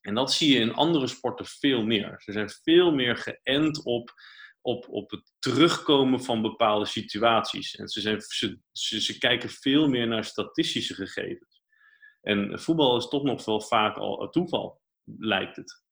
En dat zie je in andere sporten veel meer. Ze zijn veel meer geënt op, op, op het terugkomen van bepaalde situaties. En ze, zijn, ze, ze, ze kijken veel meer naar statistische gegevens. En voetbal is toch nog wel vaak al toeval, lijkt het.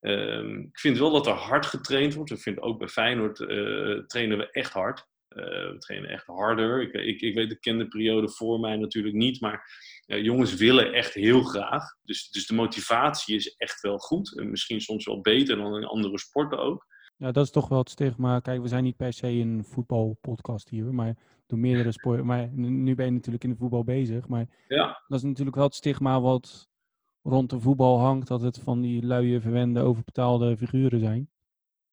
Ehm, ik vind wel dat er hard getraind wordt. Ik vind ook bij Feyenoord uh, trainen we echt hard. Uh, we trainen echt harder. Ik, ik, ik weet, de kende periode voor mij natuurlijk niet. Maar jongens willen echt heel graag. Dus, dus de motivatie is echt wel goed. En misschien soms wel beter dan in andere sporten ook. Ja, dat is toch wel het stigma. Kijk, we zijn niet per se een voetbalpodcast hier, maar door meerdere sporten. Maar nu ben je natuurlijk in de voetbal bezig. Maar ja. dat is natuurlijk wel het stigma wat rond de voetbal hangt, dat het van die luie, verwende, overbetaalde figuren zijn.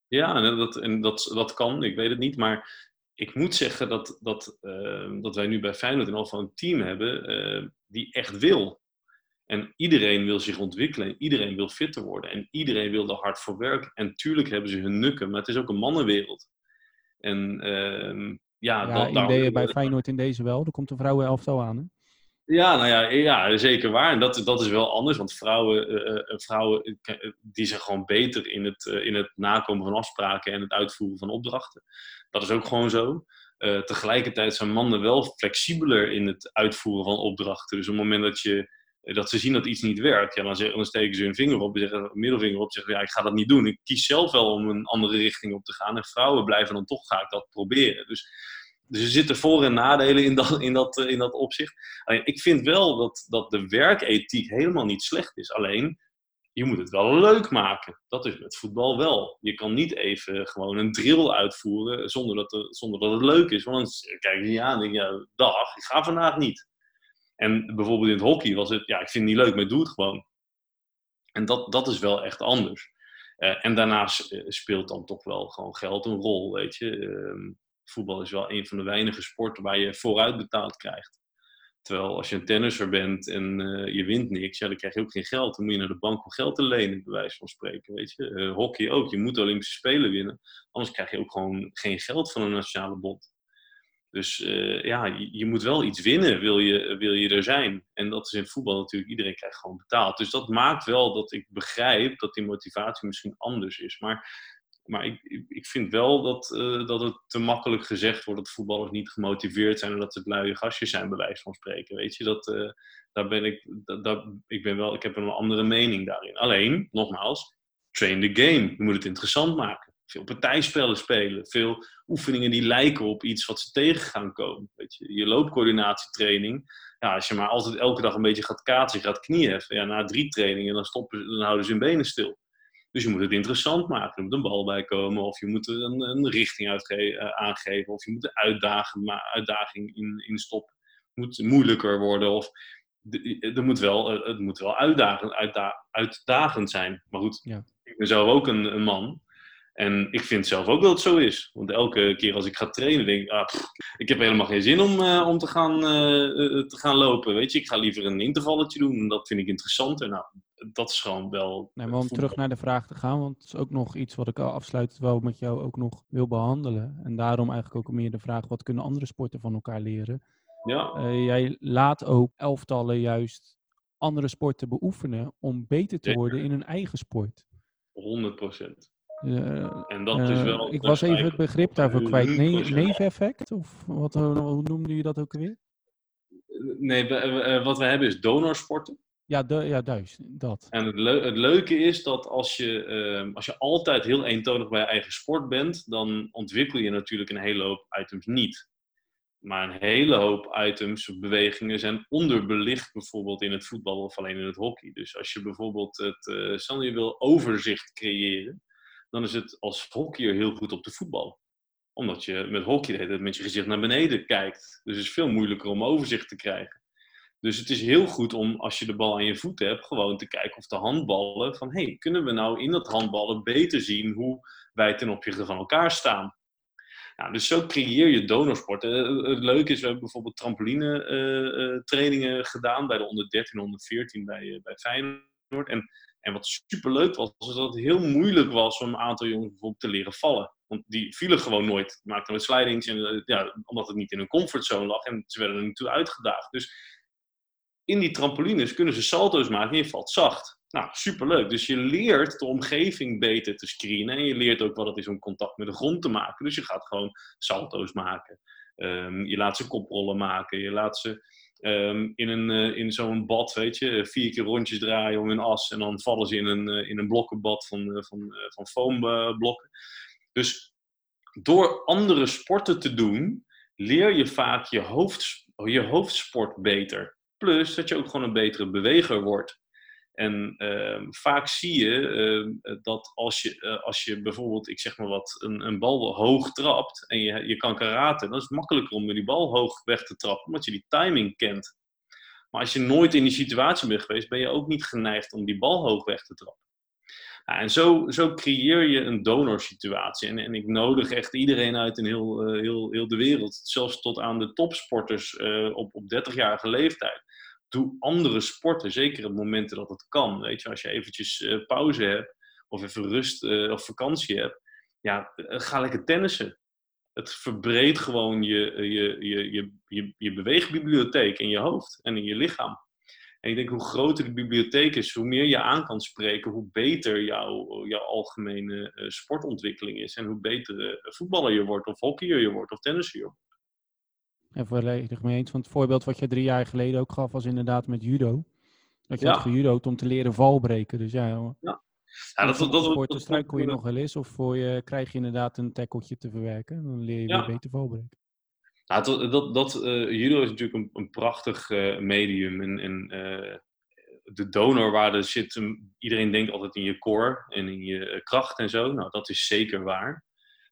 Ja, en dat, en dat, dat kan, ik weet het niet. Maar ik moet zeggen dat, dat, uh, dat wij nu bij Feyenoord in al van een team hebben uh, die echt wil. En iedereen wil zich ontwikkelen, iedereen wil fitter worden en iedereen wil er hard voor werken. En tuurlijk hebben ze hun nukken, maar het is ook een mannenwereld. En uh, ja, ja dat, bij Feyenoord in deze wel. Er komt een vrouwenelftal aan, hè? Ja, nou ja, ja, zeker waar. En dat, dat is wel anders, want vrouwen, uh, vrouwen die zijn gewoon beter in het, uh, in het nakomen van afspraken en het uitvoeren van opdrachten. Dat is ook gewoon zo. tegelijkertijd zijn mannen wel flexibeler in het uitvoeren van opdrachten. Dus op het moment dat je dat ze zien dat iets niet werkt, ja, dan, dan steken ze hun vinger op, zeggen, middelvinger op, zeggen ja, ik ga dat niet doen. Ik kies zelf wel om een andere richting op te gaan. En vrouwen blijven dan toch, ga ik dat proberen. Dus, dus er zitten voor- en nadelen in dat, in dat, in dat opzicht. Ik vind wel dat, dat de werkethiek helemaal niet slecht is. Alleen, je moet het wel leuk maken. Dat is met voetbal wel. Je kan niet even gewoon een drill uitvoeren zonder dat, er, zonder dat het leuk is. Want kijk je niet aan en denk je, ja, dag, ik ga vandaag niet. En bijvoorbeeld in het hockey was het, ja, ik vind het niet leuk, maar doe het gewoon. En dat, dat is wel echt anders. Uh, en daarnaast eh, speelt dan toch wel gewoon geld een rol, weet je. Uh, voetbal is wel een van de weinige sporten waar je vooruit betaald krijgt. Terwijl als je een tennisser bent en je wint niks, ja, dan krijg je ook geen geld. Dan moet je naar de bank om geld te lenen, bij wijze van spreken. Weet je? hockey ook, je moet de Olympische Spelen winnen. Anders krijg je ook gewoon geen geld van een nationale bond. Dus uh, ja, je, moet wel iets winnen, wil je, wil je er zijn. En dat is in voetbal natuurlijk, iedereen krijgt gewoon betaald. Dus dat maakt wel dat ik begrijp dat die motivatie misschien anders is. Maar, maar ik, ik vind wel dat, uh, dat het te makkelijk gezegd wordt dat voetballers niet gemotiveerd zijn en dat het luie gastjes zijn, bij wijze van spreken. Weet je, dat, uh, daar ben ik, dat, ik, ben wel, ik heb een andere mening daarin. Alleen, nogmaals, train the game. Je moet het interessant maken veel partijspellen spelen, veel oefeningen die lijken op iets wat ze tegen gaan komen. Weet je, je loopcoördinatietraining, ja, als je maar altijd elke dag een beetje gaat kaatsen, gaat knieheffen, ja, na drie trainingen dan, stoppen, dan houden ze hun benen stil. Dus je moet het interessant maken. Er moet een bal bij komen, of je moet er een, een richting uh, aangeven, of je moet een uitdaging, uitdaging in, in stoppen. Het moet moeilijker worden, of er moet wel, eh, het moet wel uitdagend, uitdagend zijn. Maar goed, ja. ik ben zelf ook een, een man. En ik vind zelf ook dat het zo is. Want elke keer als ik ga trainen, denk ik, ah, ik heb helemaal geen zin om, uh, om te, gaan, uh, te gaan lopen. Weet je, ik ga liever een intervalletje doen. En dat vind ik interessanter. Nou, dat is gewoon wel. Nee, maar om terug naar de vraag te gaan, want het is ook nog iets wat ik al afsluitend wel met jou ook nog wil behandelen. En daarom eigenlijk ook meer de vraag: wat kunnen andere sporten van elkaar leren? Ja. jij laat ook elftallen juist andere sporten beoefenen om beter te worden in hun eigen sport. 100 procent. Uh, en dat is wel. Ik was even het begrip daarvoor kwijt. Nee, neveneffect? Of wat, hoe noemde je dat ook weer? Nee, wat we hebben is donorsporten. Ja, de, ja juist, dat. En het, het, leuke is dat als je, uh, als je altijd heel eentonig bij je eigen sport bent, dan ontwikkel je natuurlijk een hele hoop items niet. Maar een hele hoop items, bewegingen zijn onderbelicht bijvoorbeeld in het voetbal of alleen in het hockey. Dus als je bijvoorbeeld het, uh, stel je wil overzicht creëren, dan is het als hockeyer heel goed op de voetbal. Omdat je met hockey met je gezicht naar beneden kijkt. Dus het is veel moeilijker om overzicht te krijgen. Dus het is heel goed om, als je de bal aan je voet hebt, gewoon te kijken of de handballen, van hey, kunnen we nou in dat handballen beter zien hoe wij ten opzichte van elkaar staan? Nou, dus zo creëer je donorsport. Eh, het leuke is, we hebben bijvoorbeeld trampoline uh, uh, trainingen gedaan bij de onder 13, onder 14 bij, bij Feyenoord. En en wat superleuk was, was dat het heel moeilijk was om een aantal jongens bijvoorbeeld te leren vallen. Want die vielen gewoon nooit. Maakten met slidings, en, eh, ja, omdat het niet in hun comfortzone lag. En ze werden er niet toe uitgedaagd. Dus in die trampolines kunnen ze salto's maken en je valt zacht. Nou, superleuk. Dus je leert de omgeving beter te screenen. En je leert ook wat het is om contact met de grond te maken. Dus je gaat gewoon salto's maken. Ehm, je laat ze koprollen maken. Je laat ze Ehm, in, een, uh, in zo'n bad, weet je, vier keer rondjes draaien om een as en dan vallen ze in een, uh, in een blokkenbad van, uh, van, van foamblokken. Dus door andere sporten te doen, leer je vaak je, hoofd, je hoofdsport beter. Plus dat je ook gewoon een betere beweger wordt. En uh, vaak zie je uh, dat als je, uh, als je bijvoorbeeld, ik zeg maar wat, een, een bal hoog trapt en je, je kan karate, dan is het makkelijker om die bal hoog weg te trappen, omdat je die timing kent. Maar als je nooit in die situatie bent geweest, ben je ook niet geneigd om die bal hoog weg te trappen. En zo, zo creëer je een donorsituatie. En, en ik nodig echt iedereen uit in heel, heel, heel de wereld, zelfs tot aan de topsporters op, op 30-jarige leeftijd doe andere sporten, zeker op momenten dat het kan. Weet je, als je eventjes uh, pauze hebt, of even rust uh, of vakantie hebt, ja, uh, ga lekker tennissen. Het verbreedt gewoon je, je, je, je, je, je beweegbibliotheek in je hoofd en in je lichaam. En ik denk hoe groter de bibliotheek is, hoe meer je aan kan spreken, hoe beter jouw, jouw algemene sportontwikkeling is. En hoe beter voetballer je wordt, of hockeyer je wordt, of tennisser je wordt. En volledig mee eens. Want het voorbeeld wat je drie jaar geleden ook gaf, was inderdaad met judo. Dat je ja. had gejudo'd om te leren valbreken. Dus ja, ja. ja dat, dat, dat, voor te struikel je nog wel eens. Of voor je, krijg je inderdaad een tackeltje te verwerken. Dan leer je weer beter valbreken. Ja, dat, dat, dat uh, judo is natuurlijk een, een prachtig uh, medium. En, en uh, de donorwaarde zit, iedereen denkt altijd in je core en in je kracht en zo. Nou, dat is zeker waar.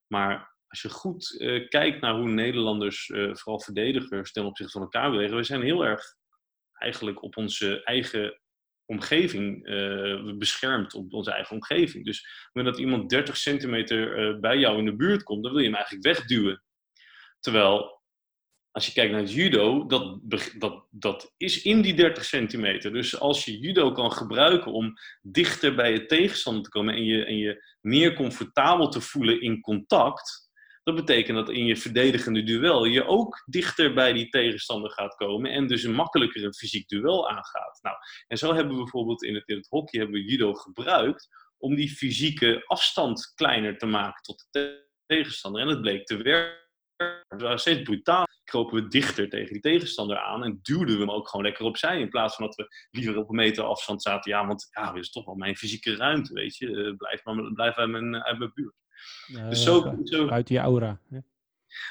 Maar als je goed uh, kijkt naar hoe Nederlanders, uh, vooral verdedigers, ten opzichte van elkaar bewegen, we zijn heel erg eigenlijk op onze eigen omgeving uh, beschermd, op onze eigen omgeving. Dus wanneer dat iemand 30 centimeter bij jou in de buurt komt, dan wil je hem eigenlijk wegduwen. Terwijl als je kijkt naar het judo, dat, dat, dat is in die 30 centimeter. Dus als je judo kan gebruiken om dichter bij je tegenstander te komen en je, en je meer comfortabel te voelen in contact, dat betekent dat in je verdedigende duel je ook dichter bij die tegenstander gaat komen en dus een makkelijker een fysiek duel aangaat. Nou, en zo hebben we bijvoorbeeld in het, in het hockey hebben we judo gebruikt om die fysieke afstand kleiner te maken tot de tegenstander. En het bleek te werken. We waren steeds brutaal. Kropen we dichter tegen die tegenstander aan en duwden we hem ook gewoon lekker opzij. In plaats van dat we liever op een meter afstand zaten. Ja, want ja, is toch wel mijn fysieke ruimte, weet je. Uh, blijf, maar, blijf mijn, uit mijn buurt. Dus zo, zo, uit je aura. Ja.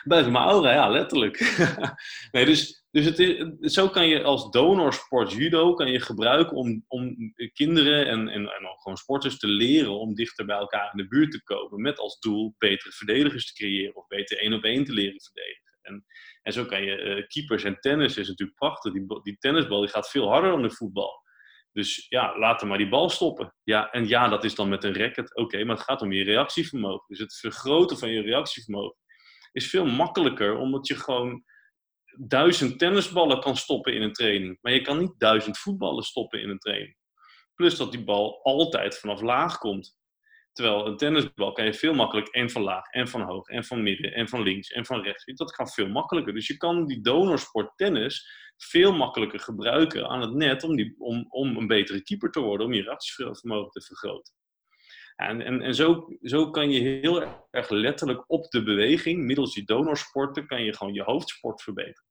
Buiten mijn aura, ja, letterlijk. nee, dus dus het is, zo kan je als donorsport judo kan je gebruiken om, om kinderen en, en, en ook gewoon sporters te leren om dichter bij elkaar in de buurt te komen. Met als doel betere verdedigers te creëren of beter één op één te leren verdedigen. En, en zo kan je uh, keepers en tennis is natuurlijk prachtig. Die, die tennisbal die gaat veel harder dan de voetbal. Dus ja, laten maar die bal stoppen. Ja, en ja, dat is dan met een racket. Oké, maar het gaat om je reactievermogen. Dus het vergroten van je reactievermogen is veel makkelijker, omdat je gewoon duizend tennisballen kan stoppen in een training. Maar je kan niet duizend voetballen stoppen in een training. Plus dat die bal altijd vanaf laag komt. Terwijl een tennisbal kan je veel makkelijker en van laag, en van hoog, en van midden, en van links, en van rechts. Dat gaat veel makkelijker. Dus je kan die donorsport tennis veel makkelijker gebruiken aan het net om, die, om, om een betere keeper te worden, om je reactievermogen te vergroten. En, en, en zo, zo kan je heel erg letterlijk op de beweging, middels die donorsporten, kan je gewoon je hoofdsport verbeteren.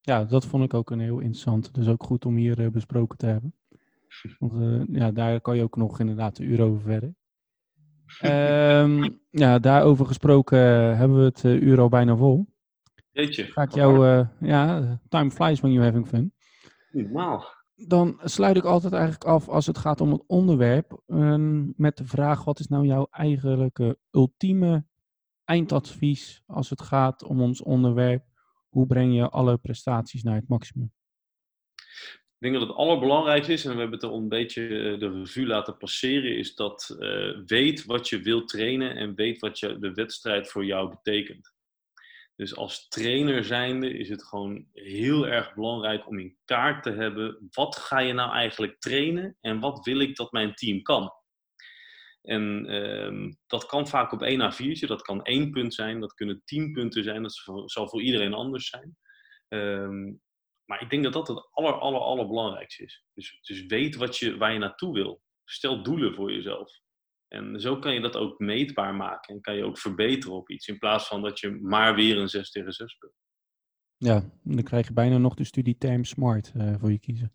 Ja, dat vond ik ook een heel interessant. Dus ook goed om hier uh, besproken te hebben. Want uh, ja, daar kan je ook nog inderdaad een uur over verder. Um, ja, daarover gesproken uh, hebben we het uur al bijna vol. Jeetje. Ga ik jou, ja, time flies when you're having fun. Normaal dan sluit ik altijd eigenlijk af als het gaat om het onderwerp um, met de vraag: wat is nou jouw eigenlijke ultieme eindadvies als het gaat om ons onderwerp? Hoe breng je alle prestaties naar het maximum? Ik denk dat het allerbelangrijkste is, en we hebben het al een beetje eh, de revue laten passeren, is dat uh, weet wat je wilt trainen en weet wat je, de wedstrijd voor jou betekent. Dus als trainer zijnde is het gewoon heel erg belangrijk om in kaart te hebben, wat ga je nou eigenlijk trainen en wat wil ik dat mijn team kan. En uh, dat kan vaak op één A4'tje, dat kan één punt zijn, dat kunnen tien punten zijn, dat zal voor iedereen anders zijn. Um, maar ik denk dat dat het aller, aller, allerbelangrijkste is. Dus, dus weet wat je, waar je naartoe wil. Stel doelen voor jezelf. En zo kan je dat ook meetbaar maken en kan je ook verbeteren op iets, in plaats van dat je maar weer een 6 tegen 6 speelt. Ja, dan krijg je bijna nog de studieterm smart uh, voor je kiezen.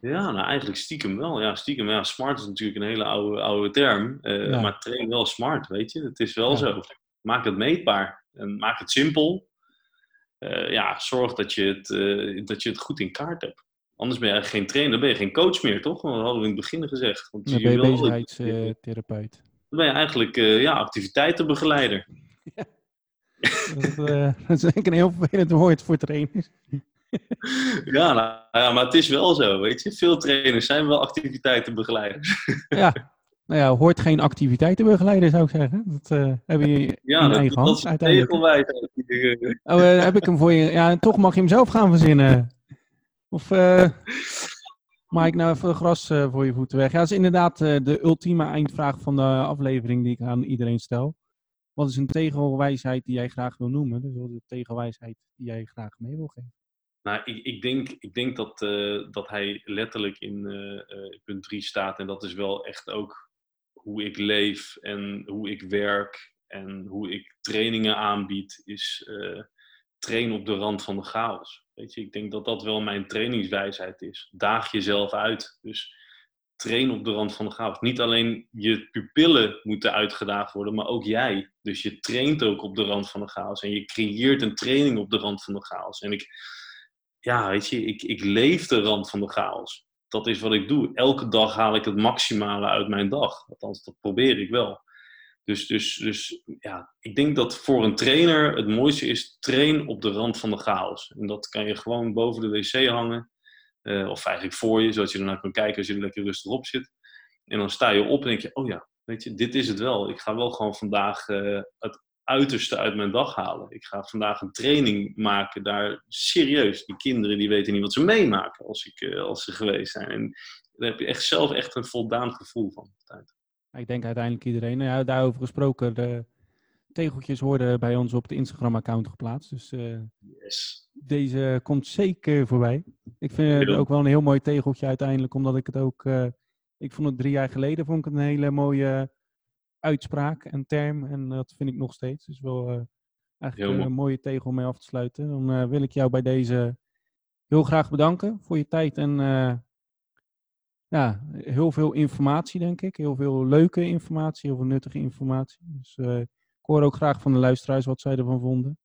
Ja, nou eigenlijk stiekem wel. Ja, stiekem. Ja, smart is natuurlijk een hele oude, oude term. Uh, ja. Maar train wel smart, weet je. Het is wel ja. zo. Maak het meetbaar. En maak het simpel. Uh, ja, zorg dat je, het, dat je het goed in kaart hebt. Anders ben je geen trainer, dan ben je geen coach meer, toch? Dat hadden we in het begin gezegd. Want dan ben je bezigheidstherapeut. Dan ben je eigenlijk uh, ja, activiteitenbegeleider. Ja. Dat, dat, is denk ik een heel vervelend woord voor trainers. ja, nou, ja, maar het is wel zo, weet je. Veel trainers zijn wel activiteitsbegeleiders. ja, nou ja, hoort geen activiteitenbegeleider, zou ik zeggen. Dat uh, hebben je ja, in dat, eigen hand, uiteindelijk. Oh, heb ik hem voor je... Ja, toch mag je hem zelf gaan verzinnen. Of uh, maak ik nou even gras voor je voeten weg? Ja, dat is inderdaad de ultieme eindvraag van de aflevering die ik aan iedereen stel. Wat is een tegelwijsheid die jij graag wil noemen? Dus wat is de tegelwijsheid die jij graag mee wil geven? Nou, ik, ik, denk, ik denk dat, dat hij letterlijk in punt 3 staat. En dat is wel echt ook hoe ik leef en hoe ik werk en hoe ik trainingen aanbied. Is train op de rand van de chaos. Weet je, ik denk dat dat wel mijn trainingswijsheid is. Daag jezelf uit. Dus train op de rand van de chaos. Niet alleen je pupillen moeten uitgedaagd worden, maar ook jij. Dus je traint ook op de rand van de chaos. En je creëert een training op de rand van de chaos. En ik, ja, weet je, ik, ik leef de rand van de chaos. Dat is wat ik doe. Elke dag haal ik het maximale uit mijn dag. Althans, dat probeer ik wel. Dus, dus, dus ja, ik denk dat voor een trainer het mooiste is train op de rand van de chaos. En dat kan je gewoon boven de wc hangen. Uh, of eigenlijk voor je, zodat je ernaar kan kijken als je er lekker rustig op zit. En dan sta je op en denk je, oh ja, weet je, dit is het wel. Ik ga wel gewoon vandaag uh, het uiterste uit mijn dag halen. Ik ga vandaag een training maken daar serieus. Die kinderen die weten niet wat ze meemaken als, ik, eh, als ze geweest zijn. En daar heb je echt zelf echt een voldaan gevoel van. Ik denk uiteindelijk iedereen. Nou ja, daarover gesproken, de tegeltjes worden bij ons op de Instagram-account geplaatst. Dus uh, yes. deze komt zeker voorbij. Ik vind het ook wel een heel mooi tegeltje uiteindelijk, omdat ik het ook... Uh, ik vond het drie jaar geleden vond ik het een hele mooie uitspraak en term. En dat vind ik nog steeds. Dus wel uh, eigenlijk een mooie tegel om mee af te sluiten. Dan wil ik jou bij deze heel graag bedanken voor je tijd en ja, heel veel informatie, denk ik. Heel veel leuke informatie, heel veel nuttige informatie. Dus uh, ik hoor ook graag van de luisteraars wat zij ervan vonden.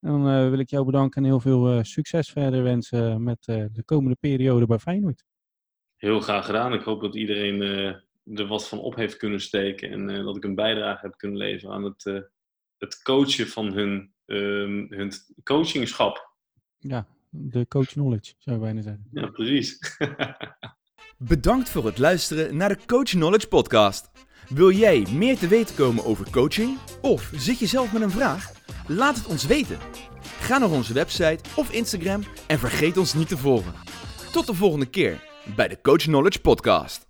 En dan uh, wil ik jou bedanken en heel veel uh, succes verder wensen met de komende periode bij Feyenoord. Heel graag gedaan. Ik hoop dat iedereen er wat van op heeft kunnen steken en dat ik een bijdrage heb kunnen leveren aan het, het coachen van hun, um, hun coachingschap. Ja, de coach knowledge, zou je bijna zeggen. Ja, precies. Bedankt voor het luisteren naar de Coach Knowledge Podcast. Wil jij meer te weten komen over coaching? Of zit je zelf met een vraag? Laat het ons weten. Ga naar onze website of Instagram en vergeet ons niet te volgen. Tot de volgende keer bij de Coach Knowledge Podcast.